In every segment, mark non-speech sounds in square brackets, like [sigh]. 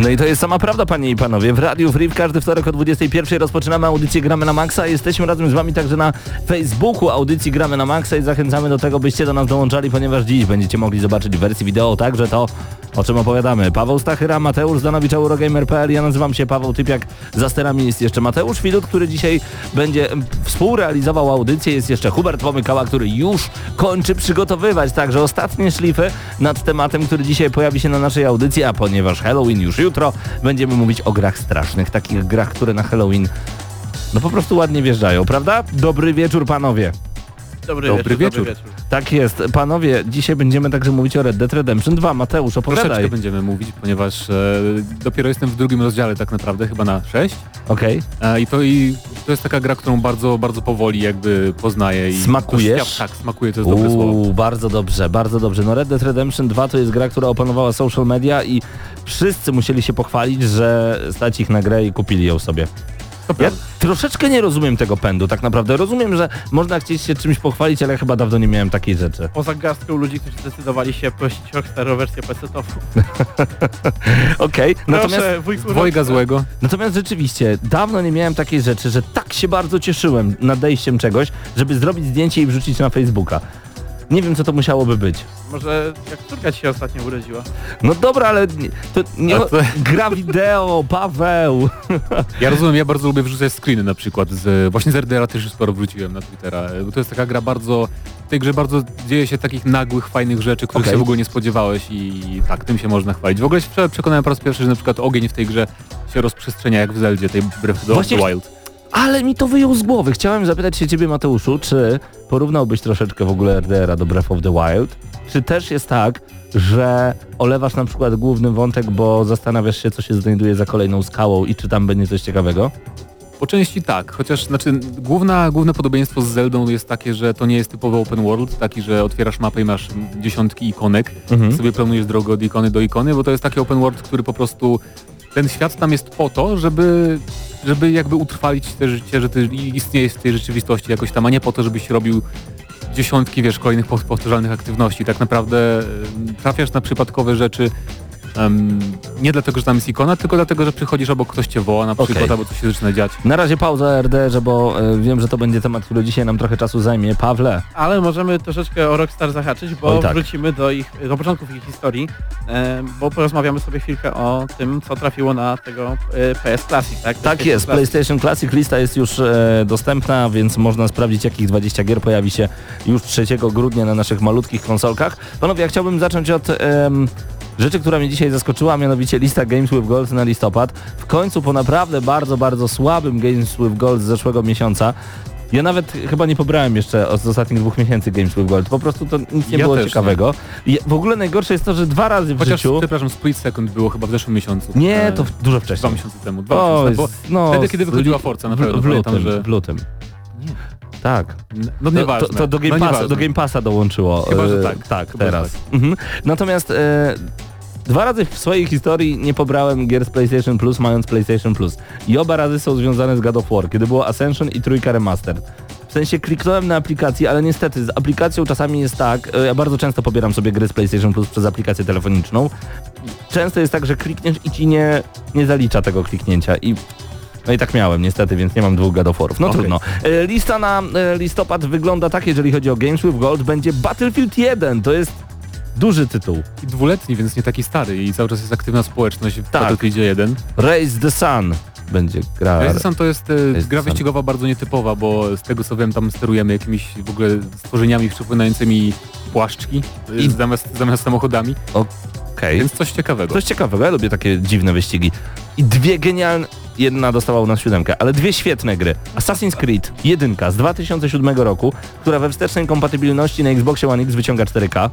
No i to jest sama prawda, panie i panowie. W Radiu Free w każdy wtorek o 21 rozpoczynamy audycję Gramy na Maxa. Jesteśmy razem z wami także na Facebooku audycji Gramy na Maxa i zachęcamy do tego, byście do nas dołączali, ponieważ dziś będziecie mogli zobaczyć w wersji wideo także to, o czym opowiadamy. Paweł Stachyra, Mateusz Zdanowicz, Eurogamer.pl. Ja nazywam się Paweł Typiak. Za sterami jest jeszcze Mateusz Filut, który dzisiaj będzie współrealizował audycję. Jest jeszcze Hubert Pomykała, który już kończy przygotowywać także ostatnie szlify nad tematem, który dzisiaj pojawi się na naszej audycji, a ponieważ Halloween już jutro, będziemy mówić o grach strasznych, takich grach, które na Halloween no po prostu ładnie wjeżdżają, prawda? Dobry wieczór panowie. Dobry, Dobry wieczór, wieczór. Tak jest. Panowie, dzisiaj będziemy także mówić o Red Dead Redemption 2. Mateusz, Troszeczkę opowiadaj. będziemy mówić, ponieważ e, dopiero jestem w drugim rozdziale tak naprawdę, chyba na 6. Okej. E, I to i to jest taka gra, którą bardzo, bardzo powoli jakby poznaję. I Smakujesz? Tak, smakuje, to jest dobre słowo. Uuu, bardzo dobrze, bardzo dobrze. No Red Dead Redemption 2 to jest gra, która opanowała social media i wszyscy musieli się pochwalić, że stać ich na grę i kupili ją sobie. Ja troszeczkę nie rozumiem tego pędu tak naprawdę. Rozumiem, że można chcieć się czymś pochwalić, ale chyba dawno nie miałem takiej rzeczy. [laughs] Poza garstką ludzi, którzy zdecydowali się prosić Rockstar o wersję PC-tową. [laughs] Okej, natomiast, Proszę, wujku Dwojga złego. natomiast rzeczywiście dawno nie miałem takiej rzeczy, że tak się bardzo cieszyłem nadejściem czegoś, żeby zrobić zdjęcie i wrzucić na Facebooka. Nie wiem, co to musiałoby być. Może jak córka ci się ostatnio urodziła. No dobra, ale to nie to- [laughs] gra wideo, Paweł. Ja rozumiem, ja bardzo lubię wrzucać screeny na przykład. Z, właśnie z RDR-a też już sporo wróciłem na Twittera. Bo to jest taka gra bardzo... W tej grze bardzo dzieje się takich nagłych, fajnych rzeczy, których Okej. się w ogóle nie spodziewałeś i tak, tym się można chwalić. W ogóle się prze- przekonałem po raz pierwszy, że na przykład ogień w tej grze się rozprzestrzenia jak w Zeldzie, tej Breath of the Właśnie- Wild. Ale mi to wyjął z głowy. Chciałem zapytać się ciebie, Mateuszu, czy porównałbyś troszeczkę w ogóle RDR-a do Breath of the Wild? Czy też jest tak, że olewasz na przykład główny wątek, bo zastanawiasz się, co się znajduje za kolejną skałą i czy tam będzie coś ciekawego? Po części tak, chociaż znaczy główna, główne podobieństwo z Zeldą jest takie, że to nie jest typowy open world, taki, że otwierasz mapę i masz dziesiątki ikonek Mhm. sobie planujesz drogę od ikony do ikony, bo to jest taki open world, który po prostu ten świat tam jest po to, żeby, żeby jakby utrwalić te życie, że ty istniejesz w tej rzeczywistości jakoś tam, a nie po to, żebyś robił dziesiątki, wiesz, kolejnych pow- powtarzalnych aktywności. Tak naprawdę trafiasz na przypadkowe rzeczy em, nie dlatego, że tam jest ikona, tylko dlatego, że przychodzisz obok ktoś cię woła na przykład, Okej. albo coś się zaczyna dziać. Na razie pauza RDR, bo e, wiem, że to będzie temat, który dzisiaj nam trochę czasu zajmie. Pawle, Ale możemy troszeczkę o Rockstar zahaczyć, bo Oj, tak. wrócimy do ich, do początków ich historii, e, bo porozmawiamy sobie chwilkę o tym, co trafiło na tego e, PS Classic, tak? Tak jest, Classic. PlayStation Classic lista jest już dostępna, więc można sprawdzić jakich 20 gier pojawi się już 3 grudnia na naszych malutkich konsolkach. Panowie, ja chciałbym zacząć od rzeczy, która mnie dzisiaj zaskoczyła, mianowicie lista Games with Gold na listopad. W końcu po naprawdę bardzo, bardzo słabym Games with Gold z zeszłego miesiąca ja nawet chyba nie pobrałem jeszcze od ostatnich dwóch miesięcy Games with Gold. Po prostu to nic nie Ja było ciekawego. I w ogóle najgorsze jest to, że dwa razy w Chociaż, życiu... przepraszam, Split Second było chyba w zeszłym miesiącu. Nie, E, to w- dużo Dwa wcześniej. miesiące temu. Dwa O, miesiące, bo no, wtedy, kiedy z wychodziła Forza, na w, pewno w pamiętam, lutym, że... w lutym. Nie. Tak. No To, nieważne. to, to do, Game no, Passa, do Game Passa dołączyło. Chyba, że e, tak. Tak, Chyba, teraz. Mhm. Natomiast e, dwa razy w swojej historii nie pobrałem gier z PlayStation Plus mając PlayStation Plus. I oba razy są związane z God of War, kiedy było Ascension i trójka Remastered. W sensie kliknąłem na aplikację, ale niestety z aplikacją czasami jest tak, e, ja bardzo często pobieram sobie gry z PlayStation Plus przez aplikację telefoniczną. Często jest tak, że klikniesz i ci nie, nie zalicza tego kliknięcia i no i tak miałem niestety, więc nie mam dwóch God of War'ów. No Okej. trudno. E, Lista na e, listopad wygląda tak, jeżeli chodzi o Games with Gold, będzie Battlefield 1. To jest duży tytuł. I dwuletni, więc nie taki stary i cały czas jest aktywna społeczność w Tak. Battlefieldzie 1. Raise the Sun będzie gra. Resistance to jest e, gra wyścigowa bardzo nietypowa, bo z tego co wiem tam sterujemy jakimiś w ogóle stworzeniami przypominającymi płaszczki e, I- zamiast, zamiast samochodami. Okej. Więc coś ciekawego. Coś ciekawego, ja lubię takie dziwne wyścigi. I dwie genialne, jedna dostała u nas siódemkę, ale dwie świetne gry. Assassin's Creed, jedynka z 2007 roku, która we wstecznej kompatybilności na Xboxie One X wyciąga 4K.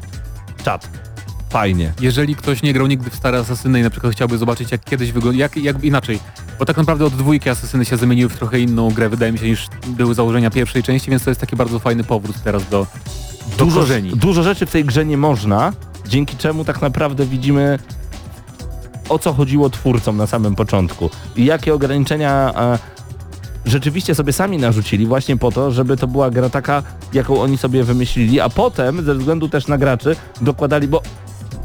Czad. Fajnie. Jeżeli ktoś nie grał nigdy w stare Asasyny i na przykład chciałby zobaczyć jak kiedyś wygląda, jak, jak inaczej, bo tak naprawdę od dwójki Asasyny się zamieniły w trochę inną grę, wydaje mi się, niż były założenia pierwszej części, więc to jest taki bardzo fajny powrót teraz do, do Dużo, korzeni. dużo rzeczy w tej grze nie można, dzięki czemu tak naprawdę widzimy o co chodziło twórcom na samym początku i jakie ograniczenia e, rzeczywiście sobie sami narzucili właśnie po to, żeby to była gra taka, jaką oni sobie wymyślili, a potem ze względu też na graczy dokładali, bo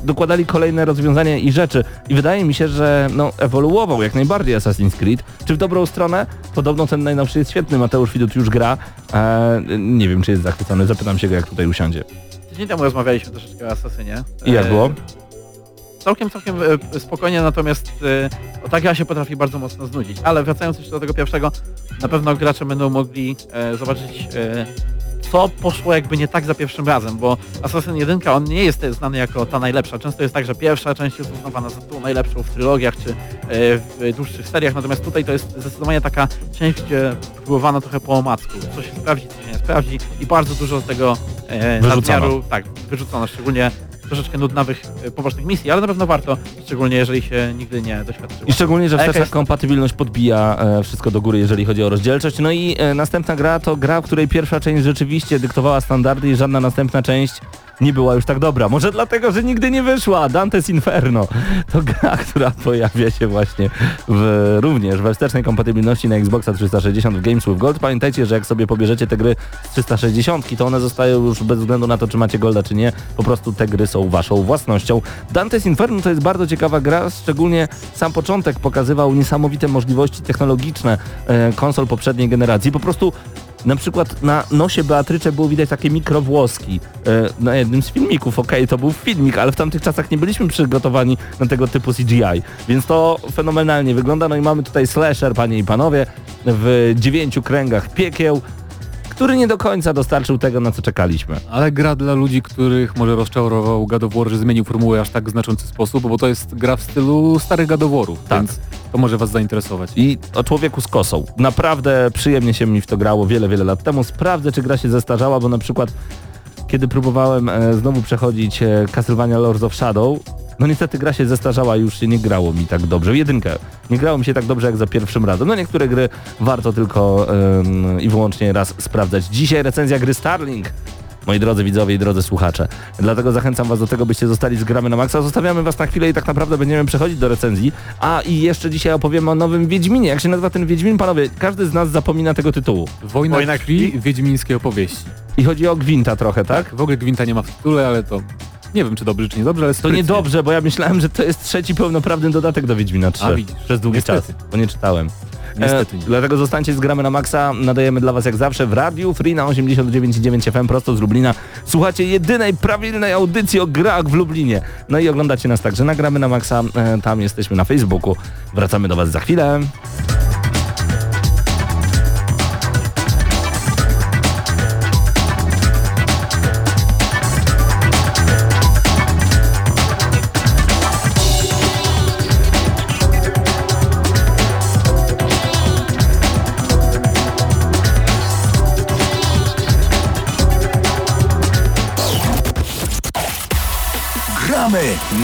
dokładali kolejne rozwiązania i rzeczy i wydaje mi się, że no, ewoluował jak najbardziej Assassin's Creed. Czy w dobrą stronę? Podobno ten najnowszy jest świetny, Mateusz Widut już gra. E, nie wiem, czy jest zachwycony, zapytam się go, jak tutaj usiądzie. Tydzień temu rozmawialiśmy troszeczkę o Asasynie. I jak E, było? Całkiem, całkiem e, spokojnie, natomiast e, o ta gra się potrafi bardzo mocno znudzić. Ale wracając jeszcze do tego pierwszego, na pewno gracze będą mogli e, zobaczyć co poszło jakby nie tak za pierwszym razem, bo Assassin 1 on nie jest znany jako ta najlepsza. Często jest tak, że pierwsza część jest uznawana za tą najlepszą w trylogiach czy w dłuższych seriach, natomiast tutaj to jest zdecydowanie taka część, gdzie próbowano trochę po omacku, co się sprawdzi, co się nie sprawdzi i bardzo dużo z tego e, Wyrzucono. nadmiaru, tak, wyrzucono, szczególnie troszeczkę nudnawych, e, pobocznych misji, ale na pewno warto, szczególnie jeżeli się nigdy nie doświadczyło. I szczególnie, że A jaka wsteczna jest- kompatybilność podbija e, wszystko do góry, jeżeli chodzi o rozdzielczość. No i e, następna gra to gra, w której pierwsza część rzeczywiście dyktowała standardy i żadna następna część nie była już tak dobra. Może dlatego, że nigdy nie wyszła. Dante's Inferno to gra, [laughs] która pojawia się właśnie w, również we wstecznej kompatybilności na Xboxa 360 w Games with Gold. Pamiętajcie, że jak sobie pobierzecie te gry z 360, to one zostają już bez względu na to, czy macie Golda, czy nie. Po prostu te gry są waszą własnością. Dante's Inferno to jest bardzo ciekawa gra, szczególnie sam początek pokazywał niesamowite możliwości technologiczne e, konsol poprzedniej generacji. Po prostu na przykład na nosie Beatrycze było widać takie mikrowłoski e, na jednym z filmików. Okej, to był filmik, ale w tamtych czasach nie byliśmy przygotowani na tego typu CGI, więc to fenomenalnie wygląda. No i mamy tutaj slasher, panie i panowie, w dziewięciu kręgach piekieł, który nie do końca dostarczył tego, na co czekaliśmy. Ale gra dla ludzi, których może rozczarował God of War, że zmienił formułę aż tak w znaczący sposób, bo to jest gra w stylu starych God of War'ów, Tak. więc to może was zainteresować. I o człowieku z kosą. Naprawdę przyjemnie się mi w to grało wiele, wiele lat temu. Sprawdzę, czy gra się zestarzała, bo na przykład kiedy próbowałem e, znowu przechodzić e, Castlevania Lords of Shadow, no niestety gra się zestarzała i już się nie grało mi tak dobrze. Jedynkę nie grało mi się tak dobrze jak za pierwszym razem. No niektóre gry warto tylko em, i wyłącznie raz sprawdzać. Dzisiaj recenzja gry Starlink. Moi drodzy widzowie i drodzy słuchacze. Dlatego zachęcam was do tego, byście zostali z Gramy na Maxa. Zostawiamy was na chwilę i tak naprawdę będziemy przechodzić do recenzji. A i jeszcze dzisiaj opowiemy o nowym Wiedźminie. Jak się nazywa ten Wiedźmin? Panowie, każdy z nas zapomina tego tytułu. Wojna, Wojna krwi, krwi? wiedźmińskie opowieści. I chodzi o Gwinta trochę, tak? W ogóle Gwinta nie ma w tytule, ale to nie wiem czy dobrze czy niedobrze, ale To sprytnie. niedobrze, bo ja myślałem, że to jest trzeci pełnoprawny dodatek do Wiedźmina 3. A, widzisz. Przez długi Niestety. czas, bo nie czytałem. Niestety nie. Dlatego zostańcie z Gramy na Maxa. Nadajemy dla was jak zawsze w Radiu Free na 89,9 FM prosto z Lublina. Słuchacie jedynej prawilnej audycji o grach w Lublinie. No i oglądacie nas także na Gramy na Maxa. E, Tam jesteśmy na Facebooku. Wracamy do was za chwilę.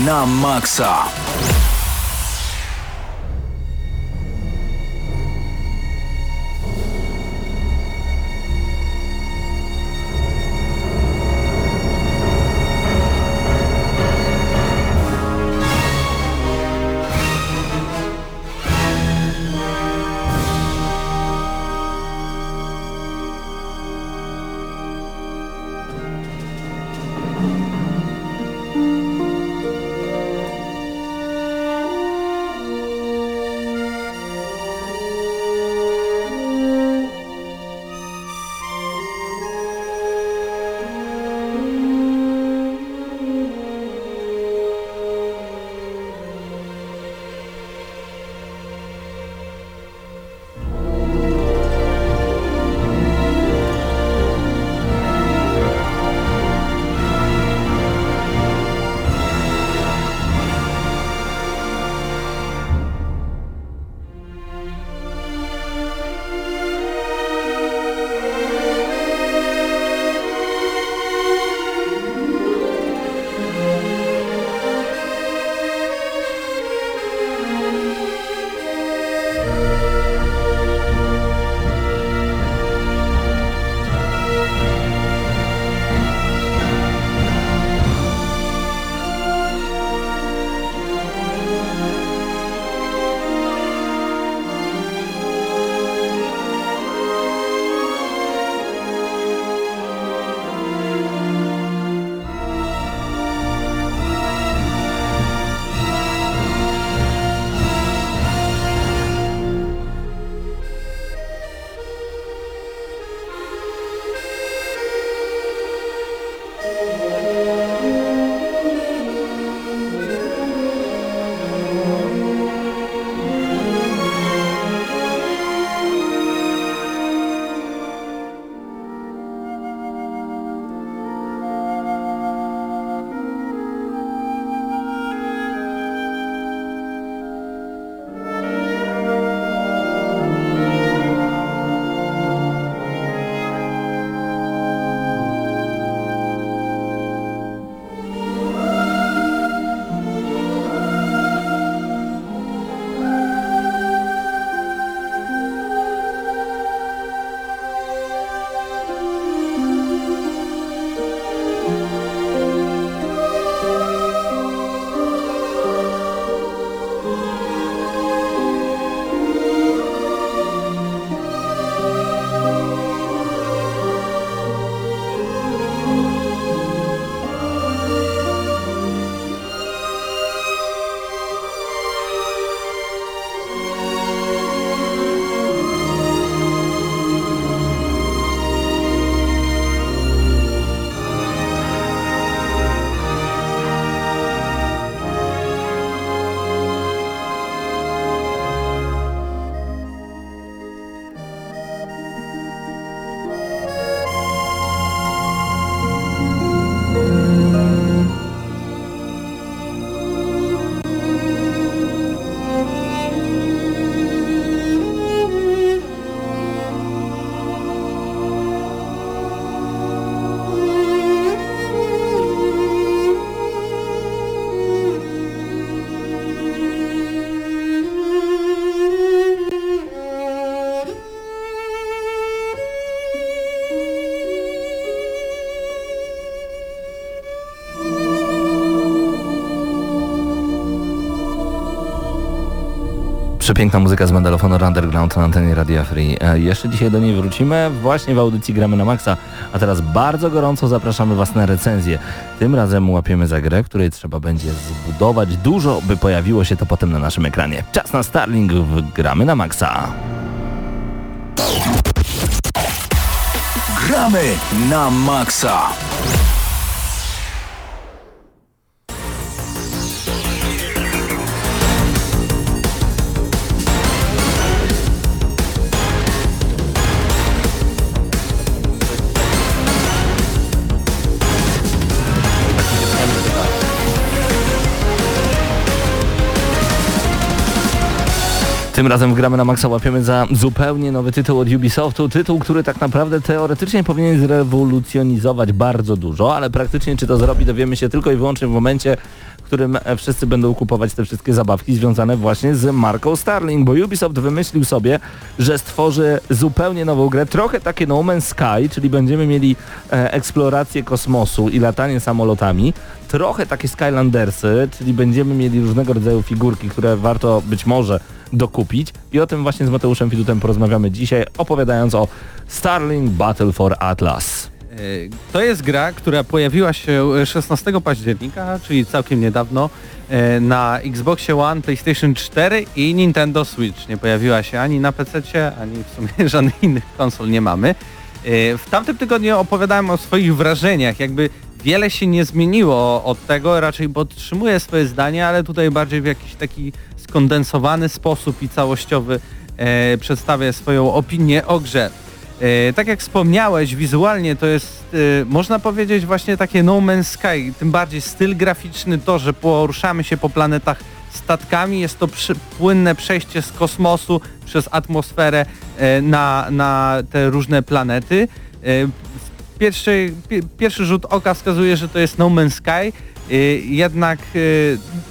Na maksa. Przepiękna muzyka z Mandalofonu Underground na antenie Radia Free. E, jeszcze dzisiaj do niej wrócimy właśnie w audycji Gramy na Maxa, a teraz bardzo gorąco zapraszamy Was na recenzję. Tym razem łapiemy za grę, której trzeba będzie zbudować dużo, by pojawiło się to potem na naszym ekranie. Czas na Starlink w Gramy na Maxa. Gramy na maksa. Tym razem Gramy na Maxa łapiemy za zupełnie nowy tytuł od Ubisoftu. Tytuł, który tak naprawdę teoretycznie powinien zrewolucjonizować bardzo dużo, ale praktycznie czy to zrobi dowiemy się tylko i wyłącznie w momencie, w którym e, wszyscy będą kupować te wszystkie zabawki związane właśnie z marką Starlink, bo Ubisoft wymyślił sobie, że stworzy zupełnie nową grę, trochę takie No Man's Sky, czyli będziemy mieli e, eksplorację kosmosu i latanie samolotami, trochę takie Skylandersy, czyli będziemy mieli różnego rodzaju figurki, które warto być może dokupić i o tym właśnie z Mateuszem Fidutem porozmawiamy dzisiaj, opowiadając o Starlink Battle for Atlas. E, To jest gra, która pojawiła się 16 października, czyli całkiem niedawno, e, na Xboxie One, PlayStation 4 i Nintendo Switch. Nie pojawiła się ani na PC, ani w sumie [laughs] żadnych innych konsol nie mamy. E, W tamtym tygodniu opowiadałem o swoich wrażeniach, jakby wiele się nie zmieniło od tego, raczej podtrzymuję swoje zdanie, ale tutaj bardziej w jakiś taki skondensowany sposób i całościowy e, przedstawię swoją opinię o grze. E, tak jak wspomniałeś, wizualnie to jest, e, można powiedzieć, właśnie takie No Man's Sky, tym bardziej styl graficzny, to, że poruszamy się po planetach statkami, jest to przy, płynne przejście z kosmosu przez atmosferę e, na, na te różne planety. Pierwszy, pi, pierwszy rzut oka wskazuje, że to jest No Man's Sky, e, jednak e,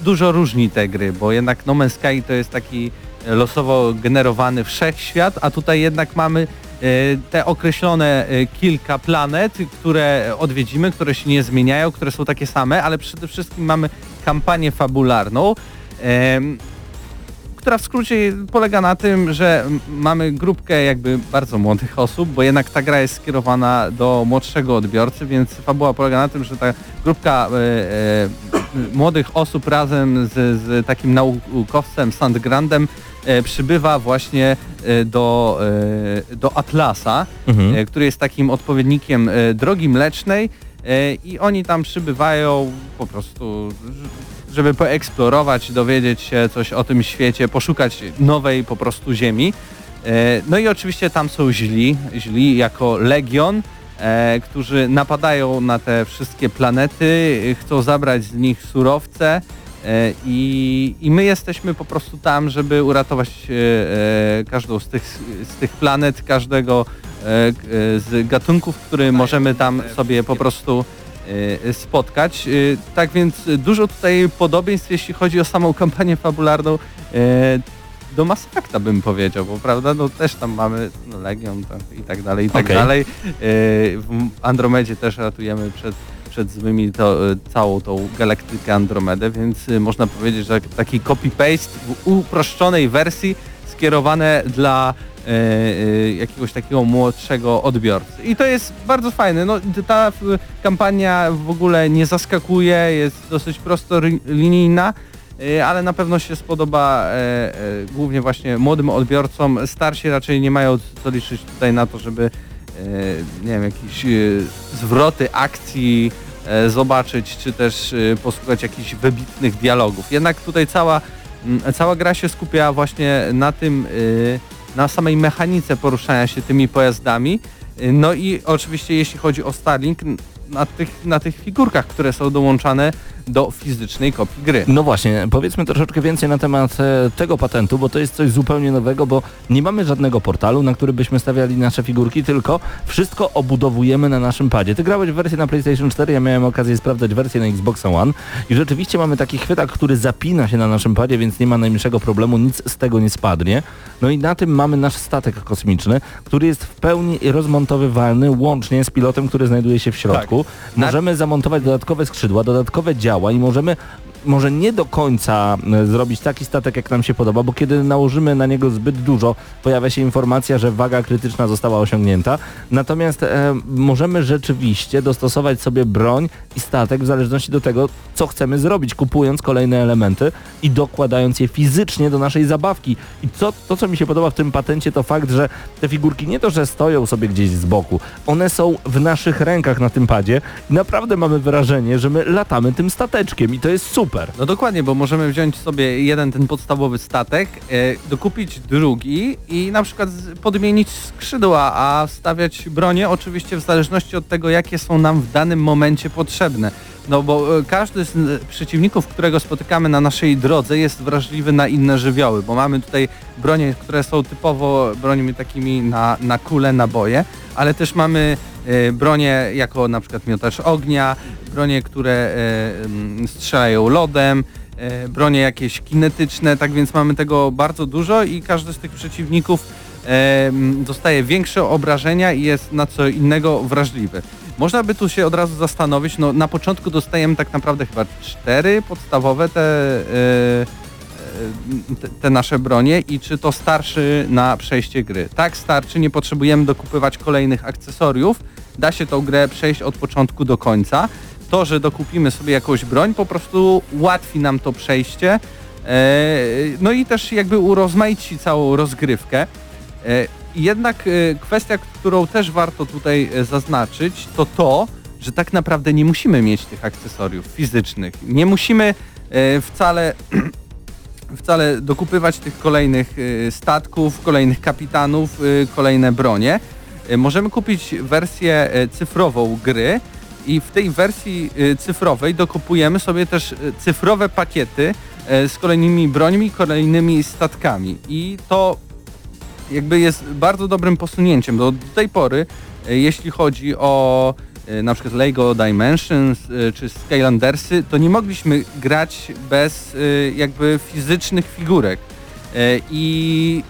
dużo różni te gry, bo jednak No Man's Sky to jest taki losowo generowany wszechświat, a tutaj jednak mamy e, te określone kilka planet, które odwiedzimy, które się nie zmieniają, które są takie same, ale przede wszystkim mamy kampanię fabularną, która w skrócie polega na tym, że mamy grupkę jakby bardzo młodych osób, bo jednak ta gra jest skierowana do młodszego odbiorcy, więc fabuła polega na tym, że ta grupka e, e, młodych osób razem z, z takim naukowcem Sandgrandem e, przybywa właśnie e, do, e, do Atlasa, Mhm. e, który jest takim odpowiednikiem drogi mlecznej i oni tam przybywają po prostu, żeby poeksplorować, dowiedzieć się coś o tym świecie, poszukać nowej po prostu ziemi. E, No i oczywiście tam są źli, źli jako legion, e, którzy napadają na te wszystkie planety, chcą zabrać z nich surowce e, i, i my jesteśmy po prostu tam, żeby uratować każdą z tych, z tych planet, każdego z gatunków, który możemy tam sobie po prostu spotkać. E, Tak więc dużo tutaj podobieństw, jeśli chodzi o samą kampanię fabularną e, do Mass Effecta bym powiedział, bo prawda, no też tam mamy no, Legion tak, i tak dalej, i tak Okej. dalej. W Andromedzie też ratujemy przed, przed złymi to, całą tą galaktykę Andromedę, więc można powiedzieć, że taki copy-paste w uproszczonej wersji skierowane dla jakiegoś takiego młodszego odbiorcy. I to jest bardzo fajne. No, ta w, kampania w ogóle nie zaskakuje, jest dosyć prosto linijna, e, ale na pewno się spodoba e, e, głównie właśnie młodym odbiorcom. Starsi raczej nie mają co liczyć tutaj na to, żeby e, nie wiem, jakieś e, zwroty akcji e, zobaczyć, czy też e, posłuchać jakichś wybitnych dialogów. Jednak tutaj cała, cała gra się skupia właśnie na tym, e, na samej mechanice poruszania się tymi pojazdami. No i oczywiście jeśli chodzi o Starlink, na tych, na tych figurkach, które są dołączane do fizycznej kopii gry. No właśnie, powiedzmy troszeczkę więcej na temat e, tego patentu, bo to jest coś zupełnie nowego, bo nie mamy żadnego portalu, na który byśmy stawiali nasze figurki, tylko wszystko obudowujemy na naszym padzie. Ty grałeś w wersję na PlayStation 4, ja miałem okazję sprawdzać wersję na Xbox One i rzeczywiście mamy taki chwytak, który zapina się na naszym padzie, więc nie ma najmniejszego problemu, nic z tego nie spadnie. No i na tym mamy nasz statek kosmiczny, który jest w pełni rozmontowywalny łącznie z pilotem, który znajduje się w środku. Na- Możemy zamontować dodatkowe skrzydła, dodatkowe działa i możemy może nie do końca e, zrobić taki statek, jak nam się podoba, bo kiedy nałożymy na niego zbyt dużo, pojawia się informacja, że waga krytyczna została osiągnięta. Natomiast e, możemy rzeczywiście dostosować sobie broń i statek w zależności do tego, co chcemy zrobić, kupując kolejne elementy i dokładając je fizycznie do naszej zabawki. I co, to, co mi się podoba w tym patencie, to fakt, że te figurki nie to, że stoją sobie gdzieś z boku, one są w naszych rękach na tym padzie i naprawdę mamy wrażenie, że my latamy tym stateczkiem i to jest super. No dokładnie, bo możemy wziąć sobie jeden ten podstawowy statek, e, dokupić drugi i na przykład podmienić skrzydła, a stawiać bronię oczywiście w zależności od tego, jakie są nam w danym momencie potrzebne. No bo e, każdy z e, przeciwników, którego spotykamy na naszej drodze jest wrażliwy na inne żywioły, bo mamy tutaj bronie, które są typowo brońmi takimi na, na kule, naboje, ale też mamy bronie jako na przykład miotacz ognia, bronie, które e, strzelają lodem, e, bronie jakieś kinetyczne, tak więc mamy tego bardzo dużo i każdy z tych przeciwników e, dostaje większe obrażenia i jest na co innego wrażliwy. Można by tu się od razu zastanowić, no na początku dostajemy tak naprawdę chyba cztery podstawowe te, e, e, te, nasze bronie i czy to starszy na przejście gry. Tak starczy, nie potrzebujemy dokupywać kolejnych akcesoriów, da się tą grę przejść od początku do końca. To, że dokupimy sobie jakąś broń, po prostu ułatwi nam to przejście, e, no i też jakby urozmaici całą rozgrywkę. E, Jednak e, kwestia, którą też warto tutaj zaznaczyć, to to, że tak naprawdę nie musimy mieć tych akcesoriów fizycznych. Nie musimy wcale [clears throat] wcale dokupywać tych kolejnych e, statków, kolejnych kapitanów, e, kolejne bronie. E, Możemy kupić wersję cyfrową gry i w tej wersji cyfrowej dokupujemy sobie też cyfrowe pakiety z kolejnymi brońmi, kolejnymi statkami. I to jakby jest bardzo dobrym posunięciem, bo do tej pory, jeśli chodzi o na przykład Lego Dimensions e, czy Skylandersy, to nie mogliśmy grać bez e, jakby fizycznych figurek. E, I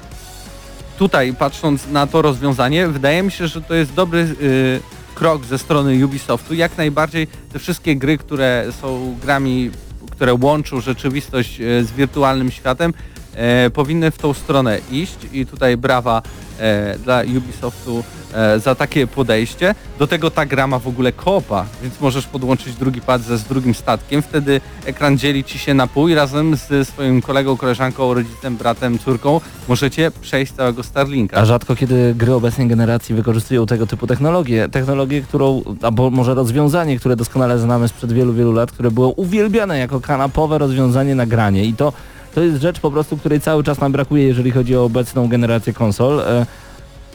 tutaj patrząc na to rozwiązanie, wydaje mi się, że to jest dobry e, krok ze strony Ubisoftu. Jak najbardziej te wszystkie gry, które są grami, które łączą rzeczywistość e, z wirtualnym światem, e, powinny w tą stronę iść i tutaj brawa e, dla Ubisoftu e, za takie podejście. Do tego ta gra ma w ogóle koopa, więc możesz podłączyć drugi pad ze z drugim statkiem, wtedy ekran dzieli ci się na pół i razem ze swoim kolegą, koleżanką, rodzicem, bratem, córką możecie przejść całego Starlinka. A rzadko kiedy gry obecnej generacji wykorzystują tego typu technologię. Technologię, którą, albo może rozwiązanie, które doskonale znamy sprzed wielu, wielu lat, które było uwielbiane jako kanapowe rozwiązanie na granie. I to, to jest rzecz po prostu, której cały czas nam brakuje, jeżeli chodzi o obecną generację konsol.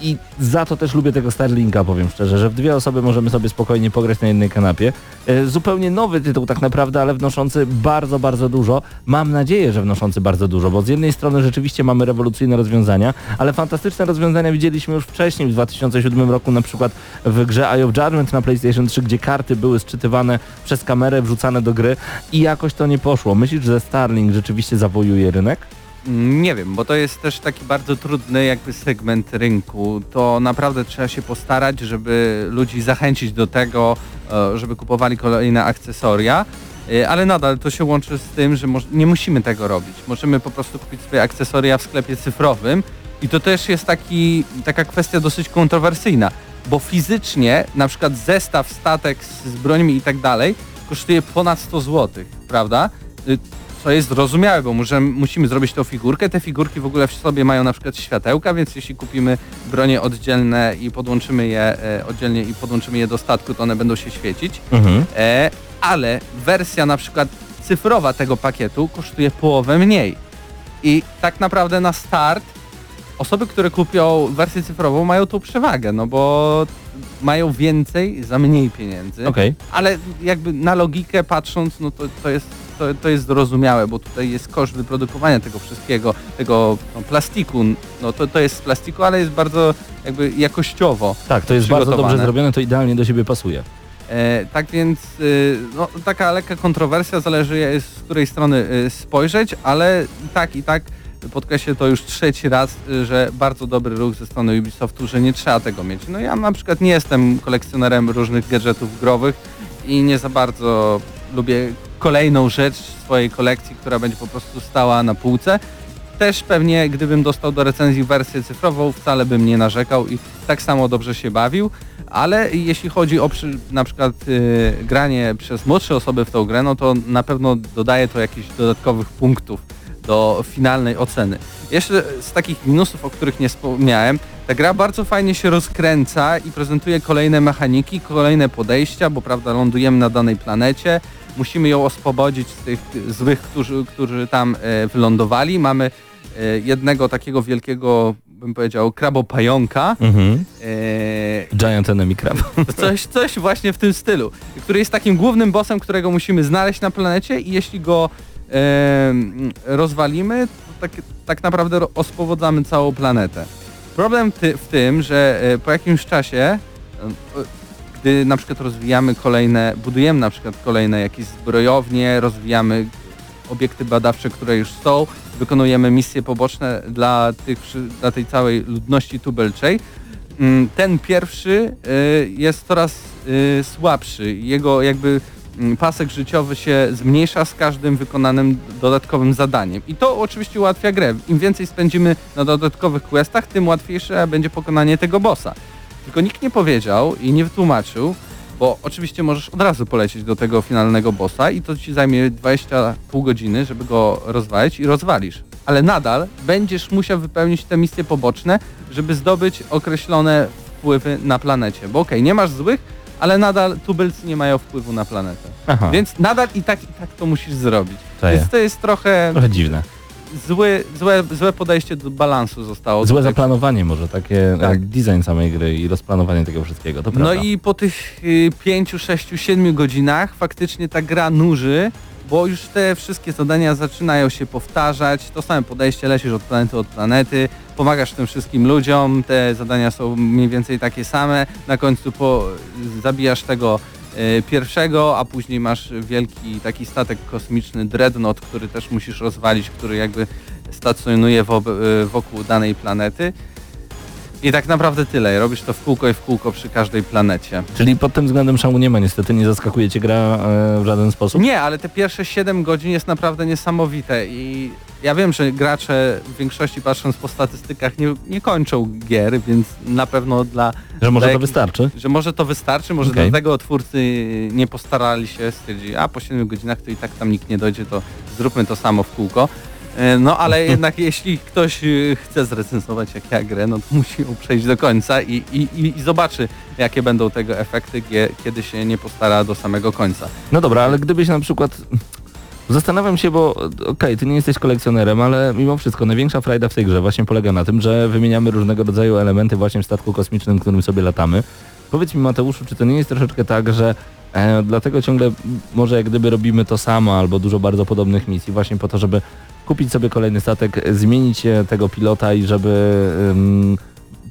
I za to też lubię tego Starlinka, powiem szczerze, że w dwie osoby możemy sobie spokojnie pograć na jednej kanapie. E, Zupełnie nowy tytuł tak naprawdę, ale wnoszący bardzo, bardzo dużo. Mam nadzieję, że wnoszący bardzo dużo, bo z jednej strony rzeczywiście mamy rewolucyjne rozwiązania, ale fantastyczne rozwiązania widzieliśmy już wcześniej, w 2007 roku na przykład w grze Eye of Judgment na PlayStation 3, gdzie karty były sczytywane przez kamerę, wrzucane do gry i jakoś to nie poszło. Myślisz, że Starlink rzeczywiście zawojuje rynek? Nie wiem, bo to jest też taki bardzo trudny jakby segment rynku. To naprawdę trzeba się postarać, żeby ludzi zachęcić do tego, e, żeby kupowali kolejne akcesoria. E, Ale nadal to się łączy z tym, że nie musimy tego robić. Możemy po prostu kupić swoje akcesoria w sklepie cyfrowym i to też jest taki, taka kwestia dosyć kontrowersyjna, bo fizycznie na przykład zestaw statek z, z i tak dalej kosztuje ponad 100 zł, prawda? Co jest zrozumiałe, bo możemy, musimy zrobić tą figurkę. Te figurki w ogóle w sobie mają na przykład światełka, więc jeśli kupimy bronie oddzielne i podłączymy je e, oddzielnie i podłączymy je do statku, to one będą się świecić. Mhm. E, ale wersja na przykład cyfrowa tego pakietu kosztuje połowę mniej. I tak naprawdę na start osoby, które kupią wersję cyfrową mają tą przewagę, no bo mają więcej za mniej pieniędzy. Okej. Ale jakby na logikę patrząc, no to, to, jest, to, to jest zrozumiałe, bo tutaj jest koszt wyprodukowania tego wszystkiego, tego no, plastiku. No to, to jest z plastiku, ale jest bardzo jakby jakościowo. Tak, to jest bardzo dobrze zrobione, to idealnie do siebie pasuje. E, tak więc y, no, taka lekka kontrowersja, zależy e, z której strony y, spojrzeć, ale i tak i tak podkreślę to już trzeci raz, y, że bardzo dobry ruch ze strony Ubisoftu, że nie trzeba tego mieć. No ja na przykład nie jestem kolekcjonerem różnych gadżetów growych i nie za bardzo lubię kolejną rzecz swojej kolekcji, która będzie po prostu stała na półce. Też pewnie gdybym dostał do recenzji wersję cyfrową, wcale bym nie narzekał i tak samo dobrze się bawił, ale jeśli chodzi o przy, na przykład y, granie przez młodsze osoby w tą grę, no to na pewno dodaje to jakichś dodatkowych punktów do finalnej oceny. Jeszcze z takich minusów, o których nie wspomniałem, ta gra bardzo fajnie się rozkręca i prezentuje kolejne mechaniki, kolejne podejścia, bo prawda lądujemy na danej planecie, musimy ją oswobodzić z tych złych, którzy, którzy tam e, wylądowali. Mamy e, jednego takiego wielkiego, bym powiedział, krabopająka. Mhm. E, Giant Enemy Crab. [laughs] Coś, coś właśnie w tym stylu, który jest takim głównym bossem, którego musimy znaleźć na planecie i jeśli go em, rozwalimy, to tak, tak naprawdę ospowodzamy całą planetę. Problem ty, w tym, że e, po jakimś czasie, e, gdy na przykład rozwijamy kolejne, budujemy na przykład kolejne jakieś zbrojownie, rozwijamy obiekty badawcze, które już są, wykonujemy misje poboczne dla, tych, dla tej całej ludności tubelczej, Mm, ten pierwszy y, jest coraz y, słabszy. Jego jakby mm, pasek życiowy się zmniejsza z każdym wykonanym dodatkowym zadaniem. I to oczywiście ułatwia grę. Im więcej spędzimy na dodatkowych questach, tym łatwiejsze będzie pokonanie tego bossa. Tylko nikt nie powiedział i nie wytłumaczył, bo oczywiście możesz od razu polecieć do tego finalnego bossa i to ci zajmie 20 pół godziny, żeby go rozwalić i rozwalisz. Ale nadal będziesz musiał wypełnić te misje poboczne, żeby zdobyć określone wpływy na planecie. Bo okej, nie masz złych, ale nadal tubylcy nie mają wpływu na planetę. Aha, Więc nadal i tak i tak to musisz zrobić. Czaję. Więc to jest trochę trochę dziwne. Zły, złe, złe podejście do balansu zostało. Złe zaplanowanie może, takie Tak. tak. design samej gry i rozplanowanie tego wszystkiego, to No prawda. i po tych y, 5, 6, 7 godzinach faktycznie ta gra nuży, bo już te wszystkie zadania zaczynają się powtarzać. To same podejście, lecisz od planety od planety, pomagasz tym wszystkim ludziom, te zadania są mniej więcej takie same. Na końcu po, zabijasz tego pierwszego, a później masz wielki taki statek kosmiczny Dreadnought, który też musisz rozwalić, który jakby stacjonuje y, wokół danej planety. I tak naprawdę tyle. Robisz to w kółko i w kółko przy każdej planecie. Czyli pod tym względem szamu nie ma niestety, nie zaskakuje cię gra e, w żaden sposób? Nie, ale te pierwsze 7 godzin jest naprawdę niesamowite i ja wiem, że gracze w większości patrząc po statystykach nie, nie kończą gier, więc na pewno dla... Że może dla to wystarczy? Że może to wystarczy, może Okej. dlatego twórcy nie postarali się, stwierdzili, a po 7 godzinach to i tak tam nikt nie dojdzie, to zróbmy to samo w kółko. E, No ale jednak [laughs] jeśli ktoś e, chce zrecenzować jak ja grę, no to [laughs] musi ją przejść do końca i, i, i, zobaczy jakie będą tego efekty, kiedy się nie postara do samego końca. No dobra, ale gdybyś na przykład... Zastanawiam się, bo okej, ty nie jesteś kolekcjonerem, ale mimo wszystko największa frajda w tej grze właśnie polega na tym, że wymieniamy różnego rodzaju elementy właśnie w statku kosmicznym, którym sobie latamy. Powiedz mi Mateuszu, czy to nie jest troszeczkę tak, że e, dlatego ciągle może jak gdyby robimy to samo albo dużo bardzo podobnych misji właśnie po to, żeby kupić sobie kolejny statek, zmienić tego pilota i żeby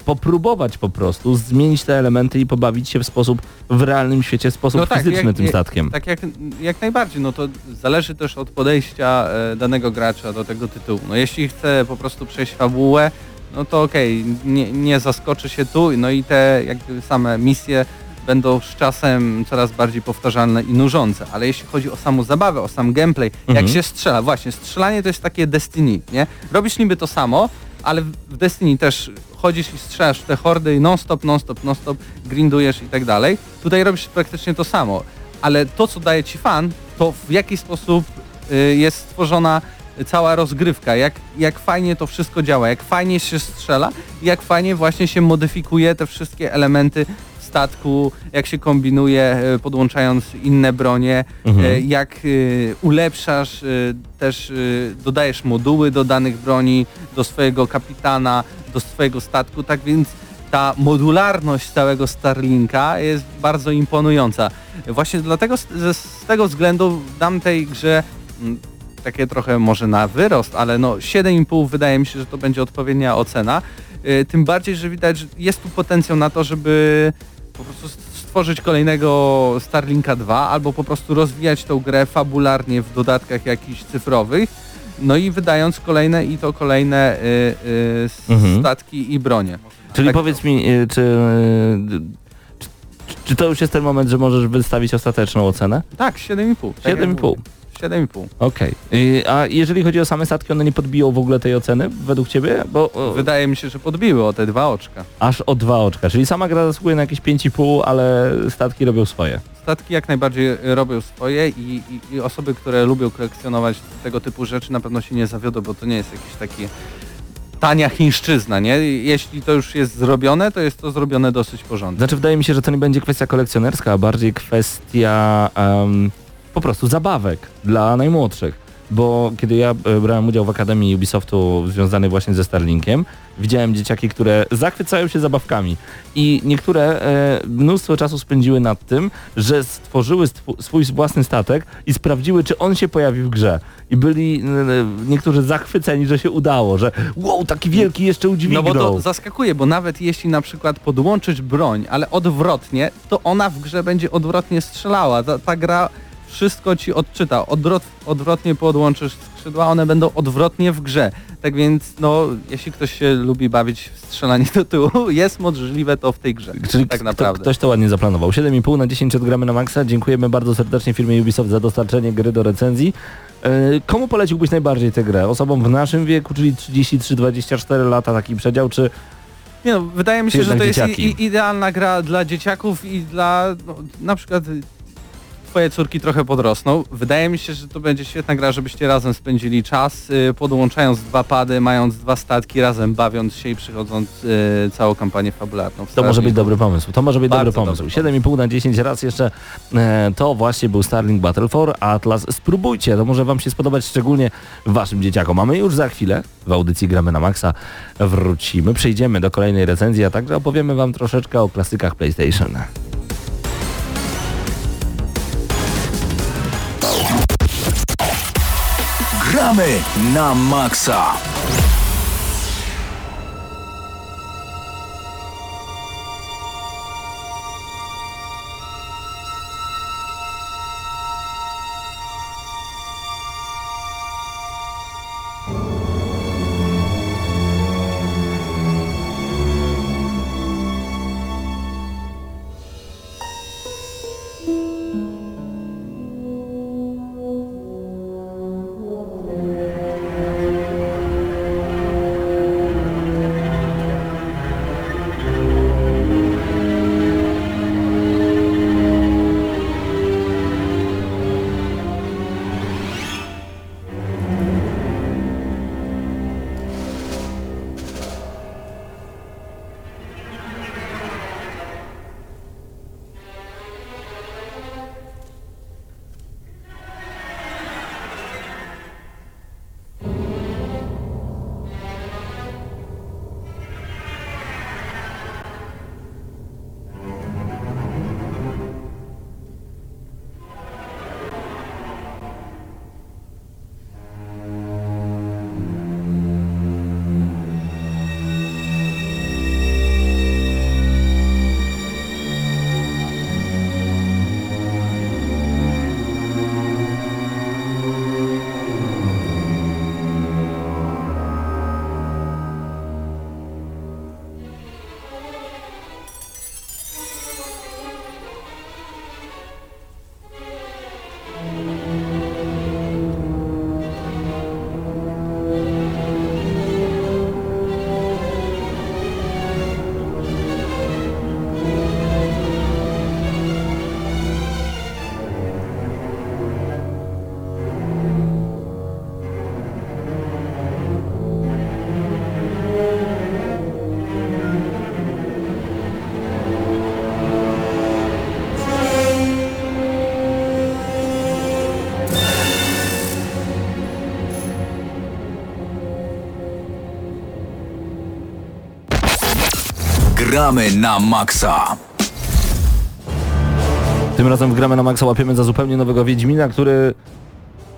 popróbować po prostu zmienić te elementy i pobawić się w sposób w realnym świecie, w sposób No tak, fizyczny jak- tym statkiem. Tak jak, jak najbardziej, no to zależy też od podejścia e, danego gracza do tego tytułu. No jeśli chce po prostu przejść fabułę, no to okej, nie, nie zaskoczy się tu, no i te jakby same misje będą z czasem coraz bardziej powtarzalne i nużące, ale jeśli chodzi o samą zabawę, o sam gameplay, Mhm. jak się strzela, właśnie, strzelanie to jest takie Destiny, nie? Robisz niby to samo, ale w- Destiny też chodzisz i strzelasz w te hordy non-stop, non-stop, non-stop, grindujesz i tak dalej. Tutaj robisz praktycznie to samo, ale to, co daje ci fan, to w jaki sposób y, jest stworzona cała rozgrywka, jak, jak fajnie to wszystko działa, jak fajnie się strzela i jak fajnie właśnie się modyfikuje te wszystkie elementy statku, jak się kombinuje, e, podłączając inne bronie, Mhm. e, jak e, ulepszasz, też dodajesz moduły do danych broni, do swojego kapitana, do swojego statku, tak więc ta modularność całego Starlinka jest bardzo imponująca. Właśnie dlatego z, tego względu dam tej grze mm, takie trochę może na wyrost, ale no 7,5 wydaje mi się, że to będzie odpowiednia ocena. Tym bardziej, że widać, że jest tu potencjał na to, żeby po prostu stworzyć kolejnego Starlinka 2 albo po prostu rozwijać tą grę fabularnie w dodatkach jakichś cyfrowych. No i wydając kolejne i to kolejne y, y, Mhm. statki i bronie. Czyli Tak. powiedz mi, y, czy, y, czy, czy to już jest ten moment, że możesz wystawić ostateczną ocenę? Tak, 7,5. Tak jak 7,5. 7,5. Okej. Y, A jeżeli chodzi o same statki, one nie podbiją w ogóle tej oceny według ciebie? Bo o, Wydaje mi się, że podbiły o te dwa oczka. aż o dwa oczka. Czyli sama gra zasługuje na jakieś 5,5, ale statki robią swoje. Statki jak najbardziej robią swoje i, i, i osoby, które lubią kolekcjonować tego typu rzeczy na pewno się nie zawiodą, bo to nie jest jakiś taki tania chińszczyzna, nie? Jeśli to już jest zrobione, to jest to zrobione dosyć porządnie. Znaczy wydaje mi się, że to nie będzie kwestia kolekcjonerska, a bardziej kwestia em, po prostu zabawek dla najmłodszych. Bo kiedy ja e, brałem udział w Akademii Ubisoftu związanej właśnie ze Starlinkiem, widziałem dzieciaki, które zachwycają się zabawkami i niektóre e, mnóstwo czasu spędziły nad tym, że stworzyły stwu- swój własny statek i sprawdziły, czy on się pojawi w grze. I byli e, niektórzy zachwyceni, że się udało, że wow, taki wielki jeszcze No udźwignął. bo to zaskakuje, bo nawet jeśli na przykład podłączysz broń, ale odwrotnie, to ona w grze będzie odwrotnie strzelała. Ta, ta gra wszystko ci odczyta. Odwrot, odwrotnie podłączysz skrzydła, one będą odwrotnie w grze. Tak więc, no, jeśli ktoś się lubi bawić w strzelanie do tyłu, [laughs] jest możliwe to w tej grze. Czyli tak kto- naprawdę. ktoś to ładnie zaplanował. 7,5 na 10 odgramy na maksa. Dziękujemy bardzo serdecznie firmie Ubisoft za dostarczenie gry do recenzji. E, Komu poleciłbyś najbardziej tę grę? Osobom w naszym wieku, czyli 33-24 lata, taki przedział, czy Nie no, wydaje mi się, że to jest i, i, idealna gra dla dzieciaków i dla no, na przykład twoje córki trochę podrosną. Wydaje mi się, że to będzie świetna gra, żebyście razem spędzili czas, y, podłączając dwa pady, mając dwa statki, razem bawiąc się i przychodząc y, całą kampanię fabularną. to może być dobry pomysł. To może być Bardzo dobry pomysł. dobry 7,5 na 10 raz jeszcze e, to właśnie był Starlink Battle for Atlas. Spróbujcie, to może wam się spodobać szczególnie waszym dzieciakom. Mamy już za chwilę w audycji Gramy na Maxa wrócimy, przejdziemy do kolejnej recenzji, a także opowiemy wam troszeczkę o klasykach PlayStation. Gramy na maksa. Gramy na maksa. Tym razem w Gramy na Maxa łapiemy za zupełnie nowego Wiedźmina, który...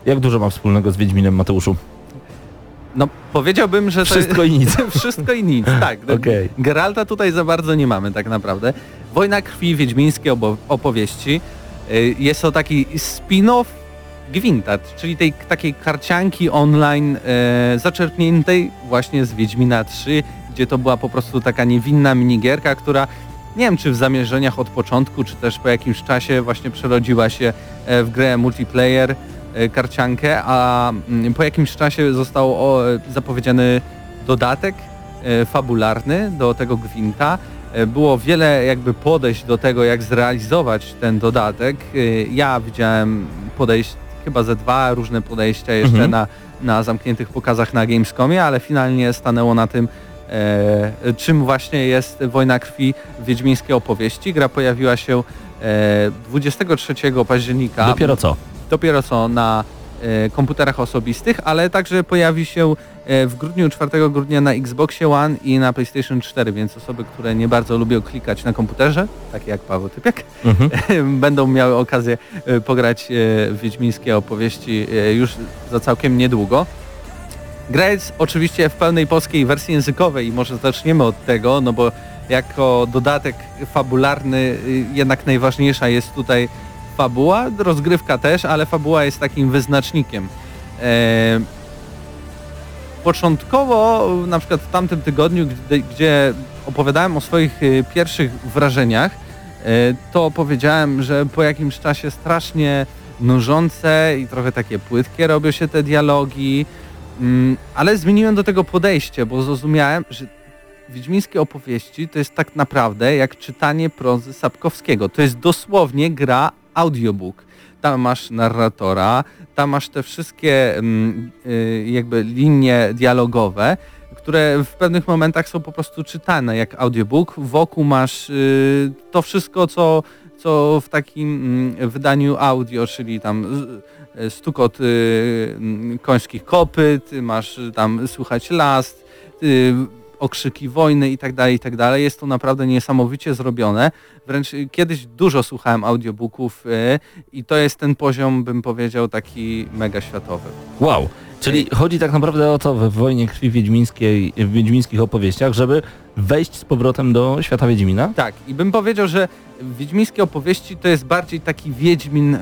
Jak dużo ma wspólnego z Wiedźminem, Mateuszu? No powiedziałbym, że to Wszystko i nic. [laughs] Wszystko i nic, tak. [laughs] Okej. Geralta tutaj za bardzo nie mamy tak naprawdę. Wojna krwi, wiedźmińskie obo- opowieści. Y, Jest to taki spin-off Gwintat, czyli tej takiej karcianki online e, zaczerpniętej właśnie z Wiedźmina 3, gdzie to była po prostu taka niewinna minigierka, która nie wiem czy w zamierzeniach od początku, czy też po jakimś czasie właśnie przerodziła się e, w grę multiplayer. e, karciankę, a mm, po jakimś czasie został o, zapowiedziany dodatek e, fabularny do tego gwinta. E, Było wiele jakby podejść do tego, jak zrealizować ten dodatek. E, Ja widziałem podejść, chyba ze dwa różne podejścia jeszcze Mhm. na, na zamkniętych pokazach na Gamescomie, ale finalnie stanęło na tym, e, czym właśnie jest Wojna Krwi Wiedźmińskie Opowieści. Gra pojawiła się e, 23 października Dopiero co? dopiero co na e, komputerach osobistych, ale także pojawi się e, w grudniu, 4 grudnia na Xboxie One i na PlayStation 4, więc osoby, które nie bardzo lubią klikać na komputerze, takie jak Paweł Typiak, Mhm. [laughs] będą miały okazję e, pograć e, w Wiedźmińskie opowieści e, już za całkiem niedługo. Gra jest oczywiście w pełnej polskiej wersji językowej i może zaczniemy od tego, no bo jako dodatek fabularny y, jednak najważniejsza jest tutaj fabuła, rozgrywka też, ale fabuła jest takim wyznacznikiem. E, początkowo, na przykład w tamtym tygodniu, gdzie, gdzie opowiadałem o swoich y, pierwszych wrażeniach, e, to powiedziałem, że po jakimś czasie strasznie nużące i trochę takie płytkie robią się te dialogi, mm, ale zmieniłem do tego podejście, bo zrozumiałem, że Wiedźmińskie opowieści to jest tak naprawdę jak czytanie prozy Sapkowskiego. To jest dosłownie gra audiobook. Tam masz narratora, tam masz te wszystkie mm, y, jakby linie dialogowe, które w pewnych momentach są po prostu czytane jak audiobook. Wokół masz y, to wszystko, co, co w takim mm, wydaniu audio, czyli tam stukot y, końskich kopyt, masz tam słychać last, y, okrzyki wojny i tak dalej, i tak dalej. Jest to naprawdę niesamowicie zrobione. Wręcz y, kiedyś dużo słuchałem audiobooków i to jest ten poziom, bym powiedział, taki mega światowy. Wow. Czyli chodzi tak naprawdę o to we Wojnie Krwi Wiedźmińskiej, w Wiedźmińskich opowieściach, żeby wejść z powrotem do świata Wiedźmina? Tak, i bym powiedział, że Wiedźmińskie opowieści to jest bardziej taki Wiedźmin e,